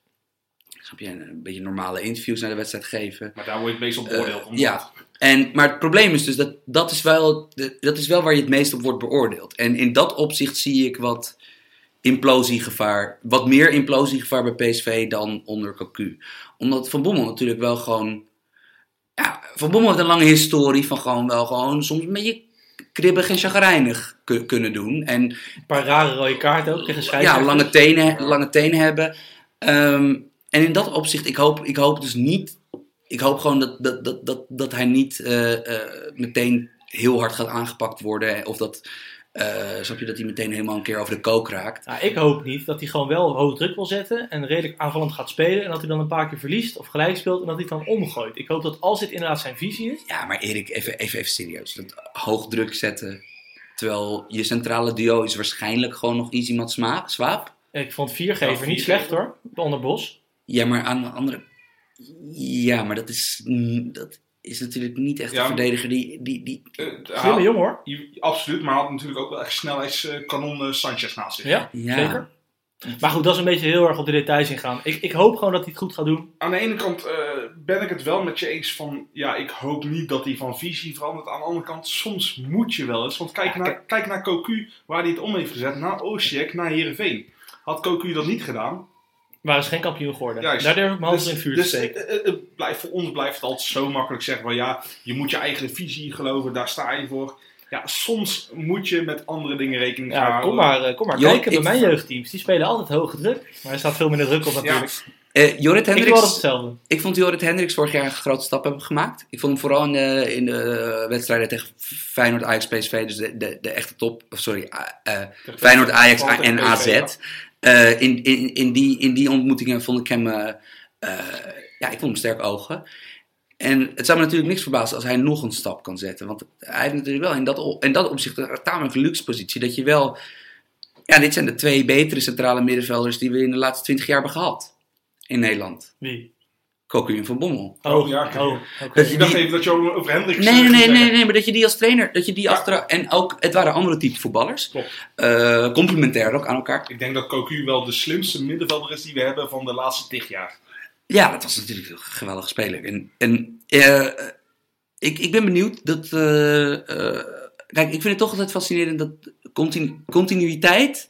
Snap je? Een beetje normale interviews naar de wedstrijd geven. Maar daar word je het meest op Eh, beoordeeld. ja. En, maar het probleem is dus dat dat is, wel, dat is wel waar je het meest op wordt beoordeeld. En in dat opzicht zie ik wat implosiegevaar, wat meer implosiegevaar bij PSV dan onder Cocu. Omdat Van Bommel natuurlijk wel gewoon, ja, Van Bommel heeft een lange historie van gewoon wel gewoon soms een beetje kribbig en chagrijnig ku- kunnen doen. En Een paar rare rode kaarten ook tegen ja, lange tenen, lange tenen hebben. Ehm, en in dat opzicht, ik hoop, ik hoop dus niet. Ik hoop gewoon dat, dat, dat, dat, dat hij niet eh, eh, meteen heel hard gaat aangepakt worden. Of dat, eh snap je, dat hij meteen helemaal een keer over de kook raakt. Nou, ik hoop niet dat hij gewoon wel hoog druk wil zetten en redelijk aanvallend gaat spelen. En dat hij dan een paar keer verliest of gelijk speelt en dat hij dan omgooit. Ik hoop dat als dit inderdaad zijn visie is. Ja, maar Erik, even, even, even serieus. Dat hoog druk zetten. Terwijl je centrale duo is waarschijnlijk gewoon nog iets iemand sma- swaap. Ik vond viergever niet slecht hoor, onder Bos. Ja, maar aan de andere. Ja, maar dat is, dat is natuurlijk niet echt Ja, een verdediger die. die, die Eh, Slimme haal- jongen hoor. je- Absoluut, maar hij had natuurlijk ook wel echt snelheidskanon eh, Sanchez naast zich. Ja, ja, zeker. Maar goed, dat is een beetje heel erg op de details ingaan. Ik, ik hoop gewoon dat hij het goed gaat doen. Aan de ene kant eh, ben ik het wel met je eens van, ja, ik hoop niet dat hij van visie verandert. Aan de andere kant, soms moet je wel eens. Want kijk, Ja, naar, kijk naar Cocu, waar hij het om heeft gezet, naar Osijek, naar Heerenveen. Had Cocu dat niet gedaan, Waren ze geen kampioen geworden. Juist. Daar durf ik mijn hand in het vuur te dus steken. eh, eh, het blijft, voor ons blijft het altijd zo makkelijk zeggen van, ja, je moet je eigen visie geloven, daar sta je voor. Ja, soms moet je met andere dingen rekening gaan Ja, houden. kom maar, eh, kom maar kijken bij ik- mijn jeugdteams. Die spelen altijd hoge druk. Maar er staat veel minder druk op natuurlijk. Eh Jorrit Ik wil Hendricks, hetzelfde. ik vond Jorrit Hendricks vorig jaar een grote stap hebben gemaakt. Ik vond hem vooral in de, in de wedstrijden tegen Feyenoord, Ajax, PSV, dus de, de, de echte top, of sorry, eh, eh, Feyenoord, Ajax en AZ. Eh, in, in, die, in die ontmoetingen vond ik hem, eh, eh, ja, ik vond hem sterk ogen. En het zou me natuurlijk niks verbazen als hij nog een stap kan zetten. Want hij heeft natuurlijk wel in dat, in dat opzicht een tamelijk luxe positie. Dat je wel, ja, dit zijn de twee betere centrale middenvelders die we in de laatste twintig jaar hebben gehad. In Nederland. Wie? En Van Bommel. Oh, Oh, ja. Oh. Dat je Ik dacht die- even dat je over Hendricks Nee, nee, nee, nee, nee, maar dat je die als trainer, dat je die Ja. achter. En ook, het waren andere type voetballers. Klopt. Eh, complementair ook aan elkaar. Ik denk dat Cocu wel de slimste middenvelder is die we hebben van de laatste tig jaar. Ja, dat was natuurlijk een geweldige speler. En, en eh, ik, ik ben benieuwd dat. eh, eh, kijk, ik vind het toch altijd fascinerend dat continu- continuïteit.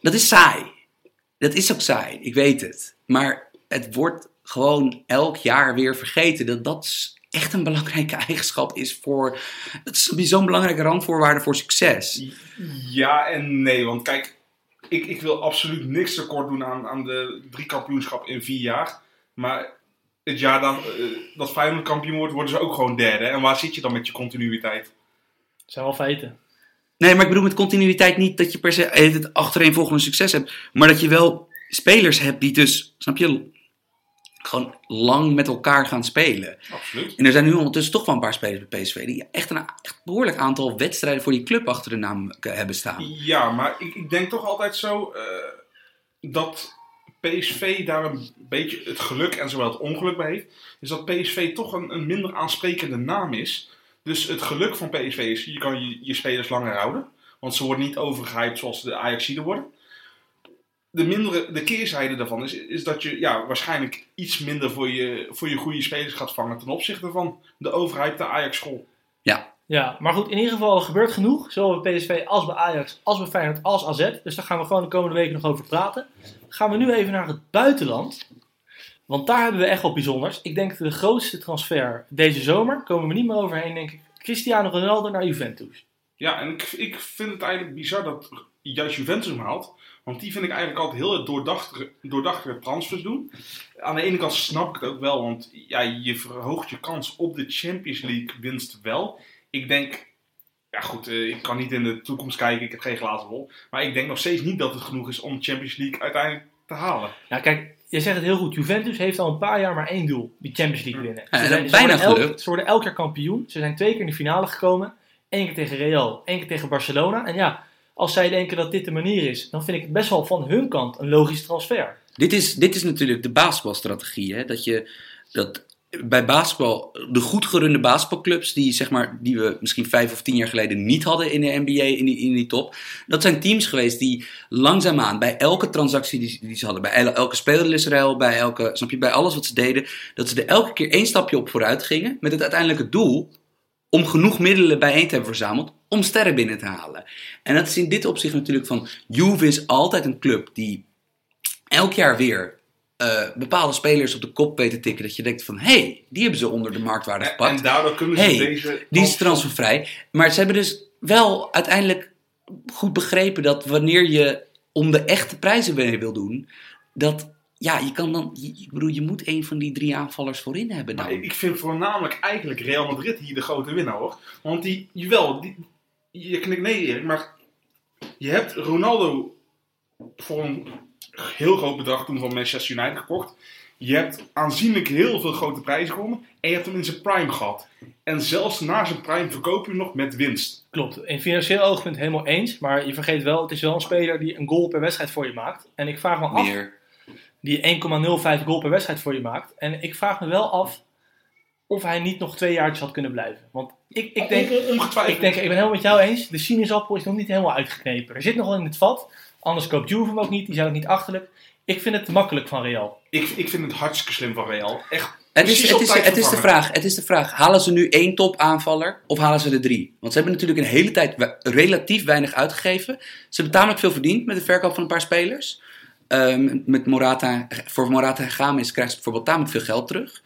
Dat is saai. Dat is ook saai, ik weet het. Maar het wordt gewoon elk jaar weer vergeten dat dat echt een belangrijke eigenschap is voor. Dat is zo'n belangrijke randvoorwaarde voor succes. Ja en nee, want kijk, ik, ik wil absoluut niks tekort doen aan, aan de drie kampioenschap in vier jaar. Maar het jaar dat, eh, dat Feyenoord kampioen wordt, worden ze ook gewoon derde. En waar zit je dan met je continuïteit? zijn wel feiten. Nee, maar ik bedoel met continuïteit niet dat je per se het achtereenvolgende succes hebt. Maar dat je wel spelers hebt die dus, snap je, gewoon lang met elkaar gaan spelen. Absoluut. En er zijn nu ondertussen toch wel een paar spelers bij PSV die echt een echt behoorlijk aantal wedstrijden voor die club achter de naam eh, hebben staan. Ja, maar ik, ik denk toch altijd zo eh, dat PSV daar een beetje het geluk en zowel het ongeluk bij heeft. Is dat PSV toch een, een minder aansprekende naam is. Dus het geluk van PSV is, je kan je, je spelers langer houden. Want ze worden niet overgehyped zoals de Ajaxiden worden. De, mindere, de keerzijde daarvan is, is dat je ja, waarschijnlijk iets minder voor je, voor je goede spelers gaat vangen ten opzichte van de overhypte Ajax-school. Ja, maar goed, in ieder geval er gebeurt genoeg. Zowel bij PSV als bij Ajax, als bij Feyenoord, als AZ. Dus daar gaan we gewoon de komende weken nog over praten. Gaan we nu even naar het buitenland. Want daar hebben we echt wat bijzonders. Ik denk de grootste transfer deze zomer, komen we niet meer overheen, denk ik. Cristiano Ronaldo naar Juventus. Ja, en ik, ik vind het eigenlijk bizar dat juist Juventus hem haalt. Want die vind ik eigenlijk altijd heel erg doordachtige, doordachtige transfers doen. Aan de ene kant snap ik het ook wel, want ja, je verhoogt je kans op de Champions League winst wel. Ik denk, ja goed, eh, ik kan niet in de toekomst kijken, ik heb geen glazen bol. Maar ik denk nog steeds niet dat het genoeg is om de Champions League uiteindelijk te halen. Ja, kijk, je zegt het heel goed. Juventus heeft al een paar jaar maar één doel: die Champions League winnen. Ja, Ze zijn, dat ze bijna worden elk, gelukt. ze worden elk jaar kampioen. Ze zijn twee keer in de finale gekomen. Eén keer tegen Real, één keer tegen Barcelona. En ja, als zij denken dat dit de manier is, dan vind ik het best wel van hun kant een logisch transfer. Dit is, dit is natuurlijk de basketbalstrategie. Hè? Dat je dat bij basketbal, de goed gerunde basketbalclubs, die, zeg maar, die we misschien vijf of tien jaar geleden niet hadden in de NBA, in die, in die top. Dat zijn teams geweest die langzaamaan bij elke transactie die, die ze hadden, bij el- elke spelerlisruil, bij elke, snap je, bij alles wat ze deden, dat ze er elke keer één stapje op vooruit gingen. Met het uiteindelijke doel om genoeg middelen bijeen te hebben verzameld om sterren binnen te halen. En dat is in dit opzicht natuurlijk van, Juve is altijd een club die elk jaar weer eh, bepaalde spelers op de kop weten tikken. Dat je denkt van, hé, hey, die hebben ze onder de marktwaarde gepakt. en daardoor kunnen ze Hey, deze... die is transfervrij. Maar ze hebben dus wel uiteindelijk goed begrepen dat wanneer je om de echte prijzen mee wil doen, dat ja, je kan dan, je- ik bedoel, je moet een van die drie aanvallers voorin hebben Maar dan. ik ik vind voornamelijk eigenlijk Real Madrid hier de grote winnaar hoor. Want die, jawel, die, je knikt nee Erik, maar je hebt Ronaldo voor een heel groot bedrag toen van Manchester United gekocht. Je hebt aanzienlijk heel veel grote prijzen gewonnen. En je hebt hem in zijn prime gehad. En zelfs na zijn prime verkoop je hem nog met winst. Klopt, in financieel oogpunt helemaal eens. Maar je vergeet wel, het is wel een speler die een goal per wedstrijd voor je maakt. En ik vraag me af, Meer. Die 1,05 goal per wedstrijd voor je maakt. En ik vraag me wel af of hij niet nog twee jaartjes had kunnen blijven. Want ik, ik denk, On- ongetwijfeld. Ik denk, ik ben helemaal met jou eens. De sinaasappel is nog niet helemaal uitgeknepen. Er zit nog wel in het vat. Anders koopt Juve hem ook niet. Die zijn ook niet achterlijk. Ik vind het makkelijk van Real. ik, ik vind het hartstikke slim van Real. Echt Het is, het, is, het, is de vraag, het is de vraag, halen ze nu één top aanvaller of halen ze er drie? Want ze hebben natuurlijk een hele tijd relatief weinig uitgegeven. Ze hebben tamelijk veel verdiend met de verkoop van een paar spelers. Ehm, met Morata, voor Morata en Games krijgen ze bijvoorbeeld tamelijk veel geld terug.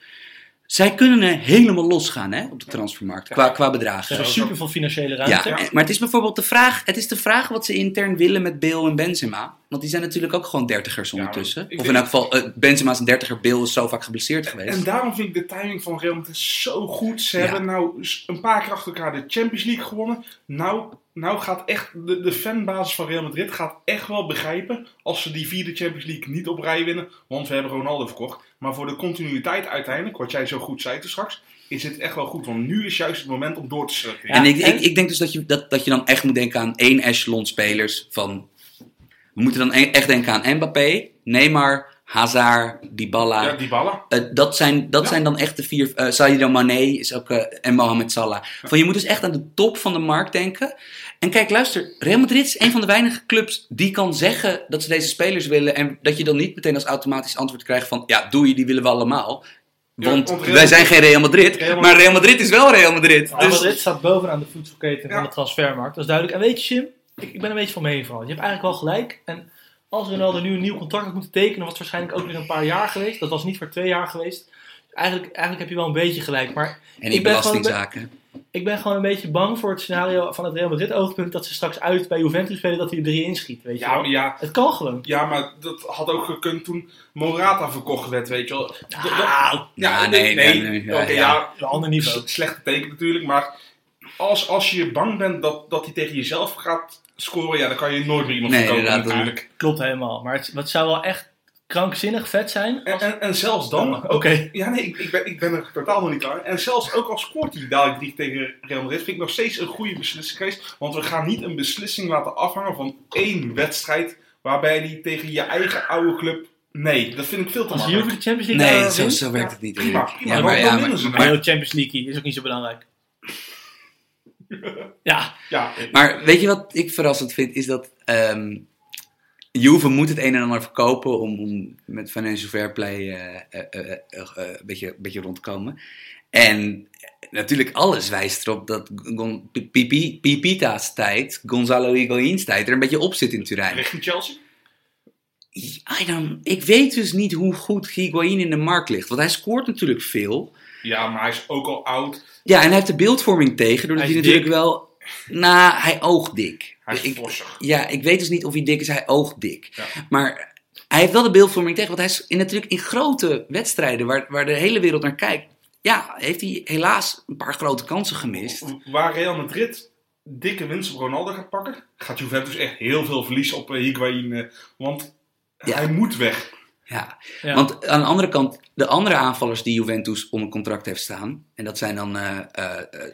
Zij kunnen er helemaal losgaan hè, op de transfermarkt, qua, qua Ze bedragen. hebben super veel financiële Ja, ruimte. en- maar het is bijvoorbeeld de vraag, het is de vraag wat ze intern willen met Bale en Benzema. Want die zijn natuurlijk ook gewoon dertigers ondertussen. of in elk geval, eh, Benzema is een dertiger, Bill is zo vaak geblesseerd geweest. En daarom vind ik de timing van Real Madrid zo goed. Ze Ja. hebben nou een paar keer achter elkaar de Champions League gewonnen. Nou, nou gaat echt de, de fanbasis van Real Madrid gaat echt wel begrijpen als ze die vierde Champions League niet op rij winnen. Want we hebben Ronaldo verkocht. Maar voor de continuïteit uiteindelijk, wat jij zo goed zei toen straks, is het echt wel goed. Want nu is juist het moment om door te zetten. en ik, en- ik, ik denk dus dat je, dat, dat je dan echt moet denken aan één echelon spelers van... We moeten dan e- echt denken aan Mbappé, Neymar, Hazard, Dybala. Ja, ballen. Eh, dat zijn, dat Ja. zijn dan echt de vier. eh Sadio Mané is ook, eh, en Mohamed Salah. Van, je moet dus echt aan de top van de markt denken. En kijk, luister. Real Madrid is een van de weinige clubs die kan zeggen dat ze deze spelers willen. En dat je dan niet meteen als automatisch antwoord krijgt van... Ja, doe je, die willen we allemaal. Want wij zijn geen Real Madrid. Real Maar Real Madrid is wel Real Madrid. Real Dus, Madrid staat bovenaan de voedselketen Ja. van de transfermarkt. Dat is duidelijk. En weet je, Jim, ik, ik ben een beetje van mening van. Je hebt eigenlijk wel gelijk. En als Ronaldo nu een nieuw contract had moeten tekenen, was het waarschijnlijk ook weer een paar jaar geweest. Dat was niet voor twee jaar geweest. Eigenlijk, eigenlijk heb je wel een beetje gelijk. Maar en ik in ben gewoon- belastingzaken. ik ben gewoon een beetje bang voor het scenario van het Real Madrid oogpunt dat ze straks uit bij Juventus spelen dat hij er drie inschiet. Weet je Ja, wel? maar ja, Het kan gewoon. ja, maar dat had ook gekund toen Morata verkocht werd, weet je wel. Nou, Ja, nee, nee, nee, ja, Oké, ja. ja, een ander niveau. Slechte teken natuurlijk, maar als, als je bang bent dat, dat hij tegen jezelf gaat scoren, ja, dan kan je nooit meer iemand Nee, verkopen inderdaad, dat- natuurlijk. Klopt helemaal. Maar het, het zou wel echt krankzinnig vet zijn. En, als- en, en zelfs dan, Oké. ja nee, ik, ik, ben, ik ben er totaal nog niet klaar. En zelfs ook al scoort hij dadelijk drie tegen Real Madrid, vind ik nog steeds een goede beslissing geweest. Want we gaan niet een beslissing laten afhangen van één wedstrijd waarbij hij tegen je eigen oude club... Nee, dat vind ik veel te Als makkelijk. Juve de Champions League Nee, zo, werkt het niet. prima, prima. Ja, maar, ja, maar, Maar maar, heel Champions League is ook niet zo belangrijk. Ja, Ja, Maar weet je wat ik verrassend vind? Is dat ehm Juve moet het een en ander verkopen om, om met financial fair play eh, eh, eh, een beetje, een beetje rond te komen. En natuurlijk alles wijst erop dat Gon- Pipita's tijd, Gonzalo Higuain's tijd, er een beetje op zit in Turijn. richting Chelsea. I don't- ik weet dus niet hoe goed Higuain in de markt ligt. Want hij scoort natuurlijk veel. Ja, maar hij is ook al oud. Ja, en hij heeft de beeldvorming tegen, doordat Hij natuurlijk dik. wel... Nou, hij oogt dik. Hij is Ik- vossig. Ja, ik weet dus niet of hij dik is. Hij oogt dik. Ja. Maar hij heeft wel de beeldvorming tegen. Want hij is in, natuurlijk in grote wedstrijden waar, waar de hele wereld naar kijkt. Ja, heeft hij helaas een paar grote kansen gemist. Waar Real Madrid dikke winst op Ronaldo gaat pakken, gaat Juventus echt heel veel verliezen op eh, Higuain. eh, want Ja. hij moet weg. Ja. Ja. Want aan de andere kant, de andere aanvallers die Juventus onder contract heeft staan. En dat zijn dan eh, eh,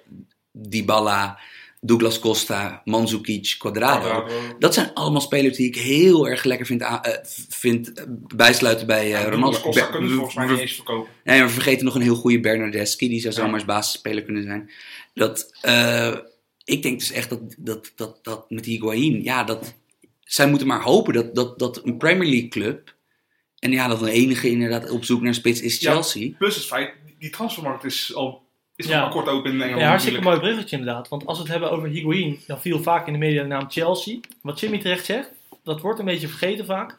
Dybala, Douglas Costa, Mandzukic, Quadrado. Quadrado. Dat zijn allemaal spelers die ik heel erg lekker vind, eh, vind bijsluiten bij Ja, Ronaldo. Costa kunnen ze volgens mij niet eens verkopen. Nee, we vergeten nog een heel goede Bernardeschi. Die zou Ja. zomaar basisspeler kunnen zijn. Dat, ik denk dus echt dat, dat, dat, dat met Higuain... Ja, dat, zij moeten maar hopen dat, dat, dat een Premier League club... En ja, dat een enige inderdaad op zoek naar spits is Ja. Chelsea. Plus het feit, die transfermarkt is al is Ja. maar kort open in Engeland Ja, hartstikke mooi bruggetje inderdaad. Want als we het hebben over Higuain, dan viel vaak in de media de naam Chelsea. Wat Jimmy terecht zegt, dat wordt een beetje vergeten vaak.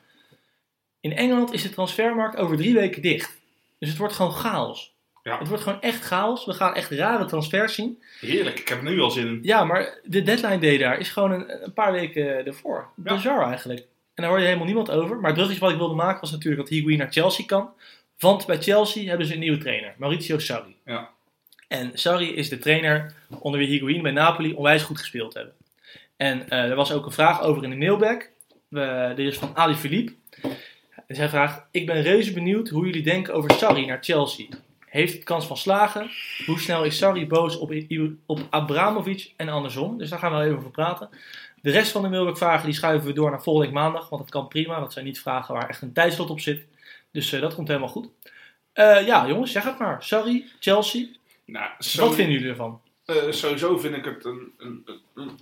In Engeland is de transfermarkt over drie weken dicht. Dus het wordt gewoon chaos. Ja. Het wordt gewoon echt chaos. We gaan echt rare transfers zien. Heerlijk, ik heb er nu al zin in. Ja, maar de deadline day daar is gewoon een, een paar weken ervoor. Ja. Bizar eigenlijk. En daar hoor je helemaal niemand over. Maar het bruggetje wat ik wilde maken was natuurlijk dat Higuain naar Chelsea kan. Want bij Chelsea hebben ze een nieuwe trainer, Mauricio Sarri. Ja. En Sarri is de trainer onder wie Higuain bij Napoli onwijs goed gespeeld hebben. En eh, er was ook een vraag over in de mailbag. Uh, dit is van Ali Philippe. En zij vraagt, ik ben reuze benieuwd hoe jullie denken over Sarri naar Chelsea. Heeft het kans van slagen? Hoe snel is Sarri boos op, op Abramovic en andersom? Dus daar gaan we even over praten. De rest van de mailbag vragen die schuiven we door naar volgende week maandag. Want dat kan prima. Dat zijn niet vragen waar echt een tijdslot op zit. Dus uh, dat komt helemaal goed. Uh, ja, jongens, zeg het maar. Sorry, Chelsea. Nou, Wat vinden jullie ervan? Uh, sowieso vind ik het een, een, een, een,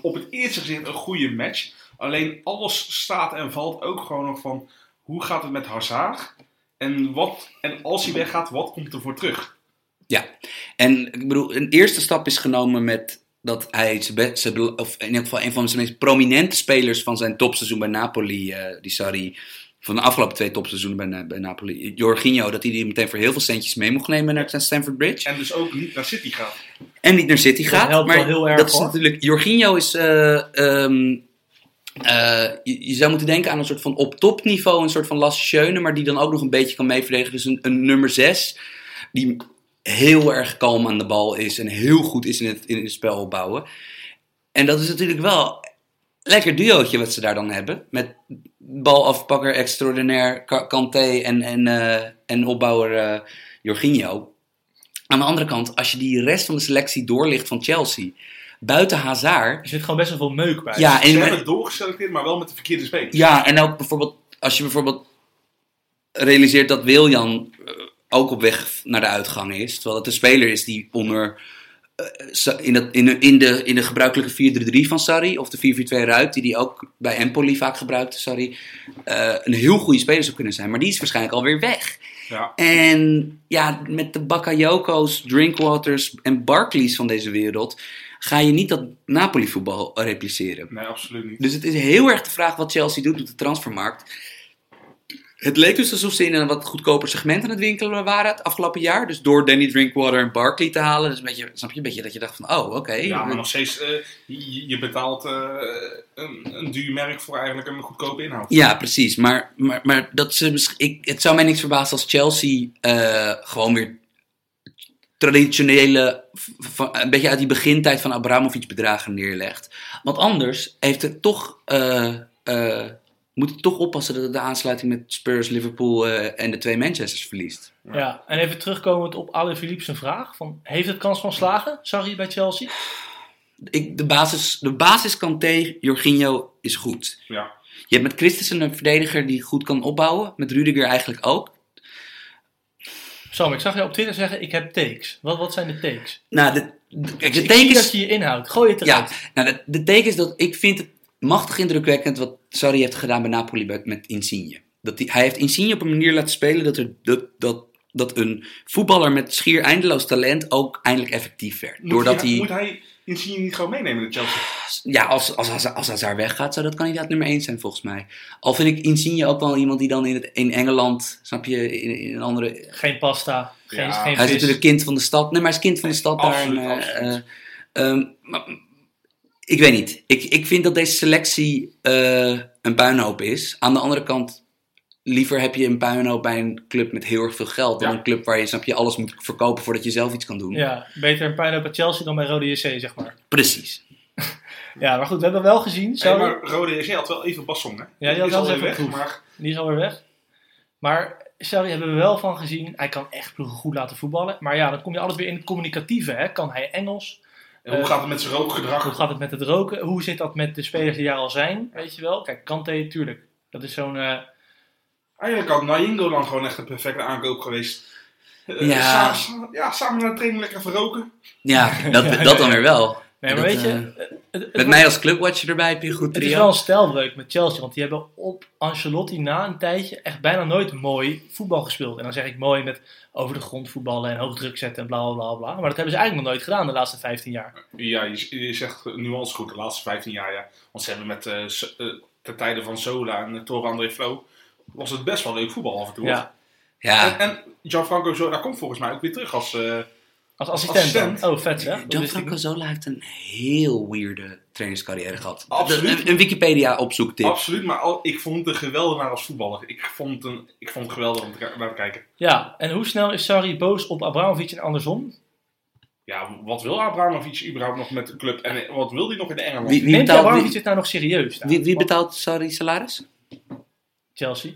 op het eerste gezicht een goede match. Alleen alles staat en valt ook gewoon nog van hoe gaat het met Hazard? En, wat, en als hij weggaat, wat komt er voor terug? Ja, en ik bedoel, een eerste stap is genomen met dat hij, of in ieder geval een van zijn meest prominente spelers van zijn topseizoen bij Napoli, uh, die Sarri, van de afgelopen twee topseizoenen bij, bij Napoli, Jorginho, dat hij die meteen voor heel veel centjes mee mocht nemen naar Stamford Bridge. En dus ook niet naar City gaat. En niet naar City dat gaat. helpt maar wel heel erg, dat is hoor. natuurlijk, Jorginho is, uh, um, eh, je, zou moeten denken aan een soort van op topniveau, een soort van Lasse Schöne, maar die dan ook nog een beetje kan meeverdedigen. Dus een, een nummer 6, die heel erg kalm aan de bal is en heel goed is in het, in het spel opbouwen. En dat is natuurlijk wel lekker duootje wat ze daar dan hebben. Met balafpakker extraordinair Ka- Kanté en, en, eh, en opbouwer eh Jorginho. Aan de andere kant, als je die rest van de selectie doorlicht van Chelsea, buiten Hazard... Er zit gewoon best wel veel meuk bij. Ja, Ze en, hebben doorgeselecteerd, maar wel met de verkeerde spelers. ja, en ook bijvoorbeeld, als je bijvoorbeeld realiseert dat Wiljan eh, ook op weg naar de uitgang is, terwijl het een speler is die onder eh, in, dat, in, de, in, de, in de gebruikelijke 4-3-3 van Sarri, of de 4-4-2 Ruit, die die ook bij Empoli vaak gebruikte, Sarri, eh, een heel goede speler zou kunnen zijn. Maar die is waarschijnlijk alweer weg. Ja. En ja, met de Bakayoko's, Drinkwaters en Barclays van deze wereld ga je niet dat Napoli-voetbal repliceren. Nee, absoluut niet. Dus het is heel erg de vraag wat Chelsea doet op de transfermarkt. Het leek dus alsof ze in een wat goedkoper segment aan het winkelen waren het afgelopen jaar. Dus door Danny Drinkwater en Barkley te halen. Dus een beetje, snap je een beetje dat je dacht van, oh oké. Ja, maar nog steeds, eh, je, betaalt eh, een, een duur merk voor eigenlijk een goedkope inhoud. Ja, precies. Maar, maar, maar dat ze, ik, het zou mij niks verbazen als Chelsea eh, gewoon weer traditionele, een beetje uit die begintijd van Abramovic bedragen neerlegt. Want anders heeft het toch, eh, eh, moet het toch oppassen dat het de aansluiting met Spurs, Liverpool eh, en de twee Manchesters verliest. Ja, en even terugkomend op Ale Philippe zijn vraag. Van, heeft het kans van slagen, Sarri bij Chelsea? Ik, de, basis, de basis Kanté, Jorginho is goed. Ja. Je hebt met Christensen een verdediger die goed kan opbouwen. Met Rudiger eigenlijk ook. Sam, ik zag je op Twitter zeggen, ik heb takes. Wat, wat zijn de takes? Nou, de, de, kijk, tekens... dat je je inhoudt. Gooi het eruit. Ja, nou, de, de is dat ik vind het machtig indrukwekkend wat Sarri heeft gedaan bij Napoli met Insigne. Dat die, hij heeft Insigne op een manier laten spelen dat, er, dat, dat, dat een voetballer met schier eindeloos talent ook eindelijk effectief werd. Doordat hij, hij, moet hij Insigne niet gewoon meenemen in Chelsea? ja, als, als, als, als Hazard weggaat, zou dat kandidaat nummer 1 zijn volgens mij. Al vind ik Insigne ook wel iemand die dan in, het, in Engeland, snap je, in, in een andere... Geen pasta, geen, Ja. geen Hij is natuurlijk kind van de stad. Nee, maar hij is kind van de stad daar. absoluut, en, eh, absoluut. eh, ehm, maar, ik weet niet. Ik, ik vind dat deze selectie eh, een puinhoop is. Aan de andere kant, liever heb je een puinhoop bij een club met heel erg veel geld. Dan Ja. een club waar je, snap je, alles moet verkopen voordat je zelf iets kan doen. Ja, beter een pijn bij Chelsea dan bij Rode JC, zeg maar. Precies. Ja, maar goed, we hebben wel gezien. Maar Rode JC had wel even Basson, hè? Ja, die had is wel alweer even weg, maar Die is alweer weg. Maar Sarri hebben we wel van gezien. Hij kan echt ploegen goed laten voetballen. Maar ja, dan kom je altijd weer in het communicatieve. Hè? Kan hij Engels? en hoe Eh, gaat het met zijn rookgedrag? Hoe gaat het met het roken? Hoe zit dat met de spelers die daar al zijn? Weet je wel? Kijk, Kante, tuurlijk. Dat is zo'n... eh, Eigenlijk had Naingo dan gewoon echt een perfecte aankoop geweest. Eh, Ja. sa- ja, samen naar de training lekker verroken. Ja, dat, dat dan weer wel. Nee, maar Dat, weet je... eh, het- het- het Met mij als clubwatcher erbij heb je een goed Het is trio. wel een stijlbreuk met Chelsea, want die hebben op Ancelotti na een tijdje echt bijna nooit mooi voetbal gespeeld. En dan zeg ik mooi met over de grond voetballen en hoog druk zetten en bla bla bla bla. Maar dat hebben ze eigenlijk nog nooit gedaan de laatste 15 jaar. Ja, je, je zegt nuance goed, de laatste 15 jaar, ja. Want ze hebben met, eh S- eh, ten tijde van Sola en uh, Torre André Flo, was het best wel leuk voetbal af en toe. Ja, Ja, En, en Gianfranco Zola komt volgens mij ook weer terug als... eh, als assistent. Oh, vet hè? Gianfranco. Zola heeft een heel weirde trainerscarrière gehad. Absoluut. Een, een Wikipedia opzoektip. Absoluut, maar al, ik vond het een geweldenaar als voetballer. Ik vond het, een, ik vond het geweldig om te, naar te kijken. Ja, en hoe snel is Sarri boos op Abramovic en andersom? Ja, wat wil Abramovic überhaupt nog met de club? En wat wil hij nog in de Engeland? Wie- wie Neemt betaalt- Abramovic wie- het nou nog serieus? daar? Wie, betaalt Sarri salaris? Chelsea.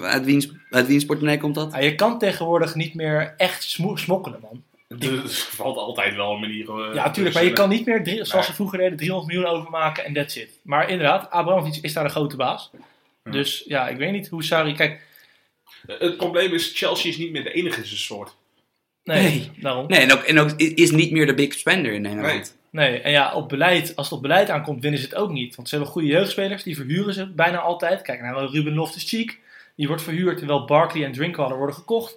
Uit wiens, uit wiens portemonnee komt dat? Ja, je kan tegenwoordig niet meer echt smo- smokkelen, man. Er valt altijd wel een manier. eh, Ja, natuurlijk, maar je kan niet meer, drie- zoals ze vroeger deden, 300 miljoen overmaken en that's it. Maar inderdaad, Abramovic is daar de grote baas. Ja. Dus ja, ik weet niet hoe Sarri... Kijk, Het probleem is, Chelsea is niet meer de enige in zijn soort. nee, Nee. daarom. Nee, en ook, en ook is niet meer de big spender in Nederland. Nee, en ja, op beleid, als het op beleid aankomt, winnen ze het ook niet. Want ze hebben goede jeugdspelers, die verhuren ze bijna altijd. Kijk naar Ruben Loftus-Cheek, die wordt verhuurd, terwijl Barkley en Drinkwater worden gekocht.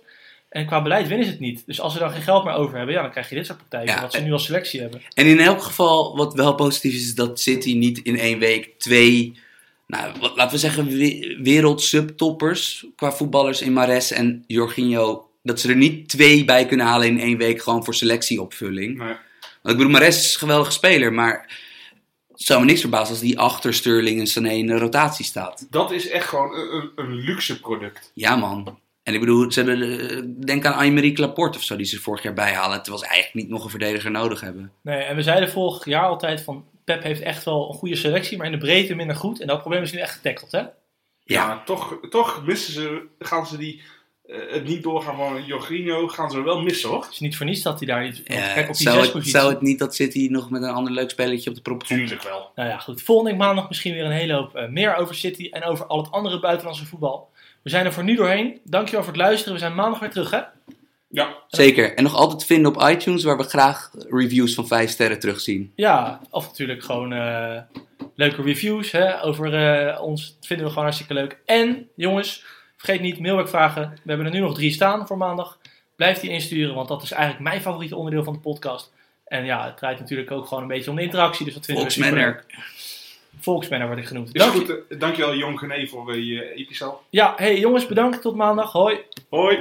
En qua beleid winnen ze het niet. Dus als ze dan geen geld meer over hebben, ja, dan krijg je dit soort praktijken, Ja, wat ze nu als selectie hebben. En in elk geval, wat wel positief is, is dat City niet in één week twee, nou, wat, laten we zeggen, we- wereldsubtoppers qua voetballers in Mares en Jorginho, dat ze er niet twee bij kunnen halen in één week gewoon voor selectieopvulling. Nee. Want ik bedoel, Mares is een geweldige speler, maar zou me niks verbazen als die achter Sterling en Sané in de rotatie staat. Dat is echt gewoon een, een, een luxe product. Ja, man. En ik bedoel, ze hebben, eh, denk aan Aymeric Laporte of zo, die ze vorig jaar bijhalen. Terwijl ze eigenlijk niet nog een verdediger nodig hebben. Nee, en we zeiden vorig jaar altijd van Pep heeft echt wel een goede selectie, maar in de breedte minder goed. En dat probleem is nu echt getackled, hè? Ja. Maar toch, toch missen ze, gaan ze die, het niet doorgaan van Jorginho, gaan ze wel missen hoor. Het is niet voor niets dat hij daar niet... Eh, kijk, op die zou, het, zespositie... zou het niet dat City nog met een ander leuk spelletje op de prop komt? Tuurlijk wel. Nou ja, goed. Volgende week maandag misschien weer een hele hoop eh, meer over City en over al het andere buitenlandse voetbal. We zijn er voor nu doorheen. Dankjewel voor het luisteren. We zijn maandag weer terug, hè? Ja, Zeker. En nog altijd vinden op iTunes, waar we graag reviews van 5 sterren terugzien. Ja, of natuurlijk gewoon eh, leuke reviews hè, over eh, ons. Dat vinden we gewoon hartstikke leuk. En jongens, vergeet niet mailwerkvragen. We hebben er nu nog drie staan voor maandag. Blijf die insturen, want dat is eigenlijk mijn favoriete onderdeel van de podcast. En ja, het draait natuurlijk ook gewoon een beetje om de interactie. Dus dat vinden we Volksmanner. superleuk. Volksmanner word ik genoemd. is Dank goed. eh, dankjewel Jon Gené voor je uh, episode. Ja, hey jongens, bedankt. Tot maandag. Hoi. Hoi.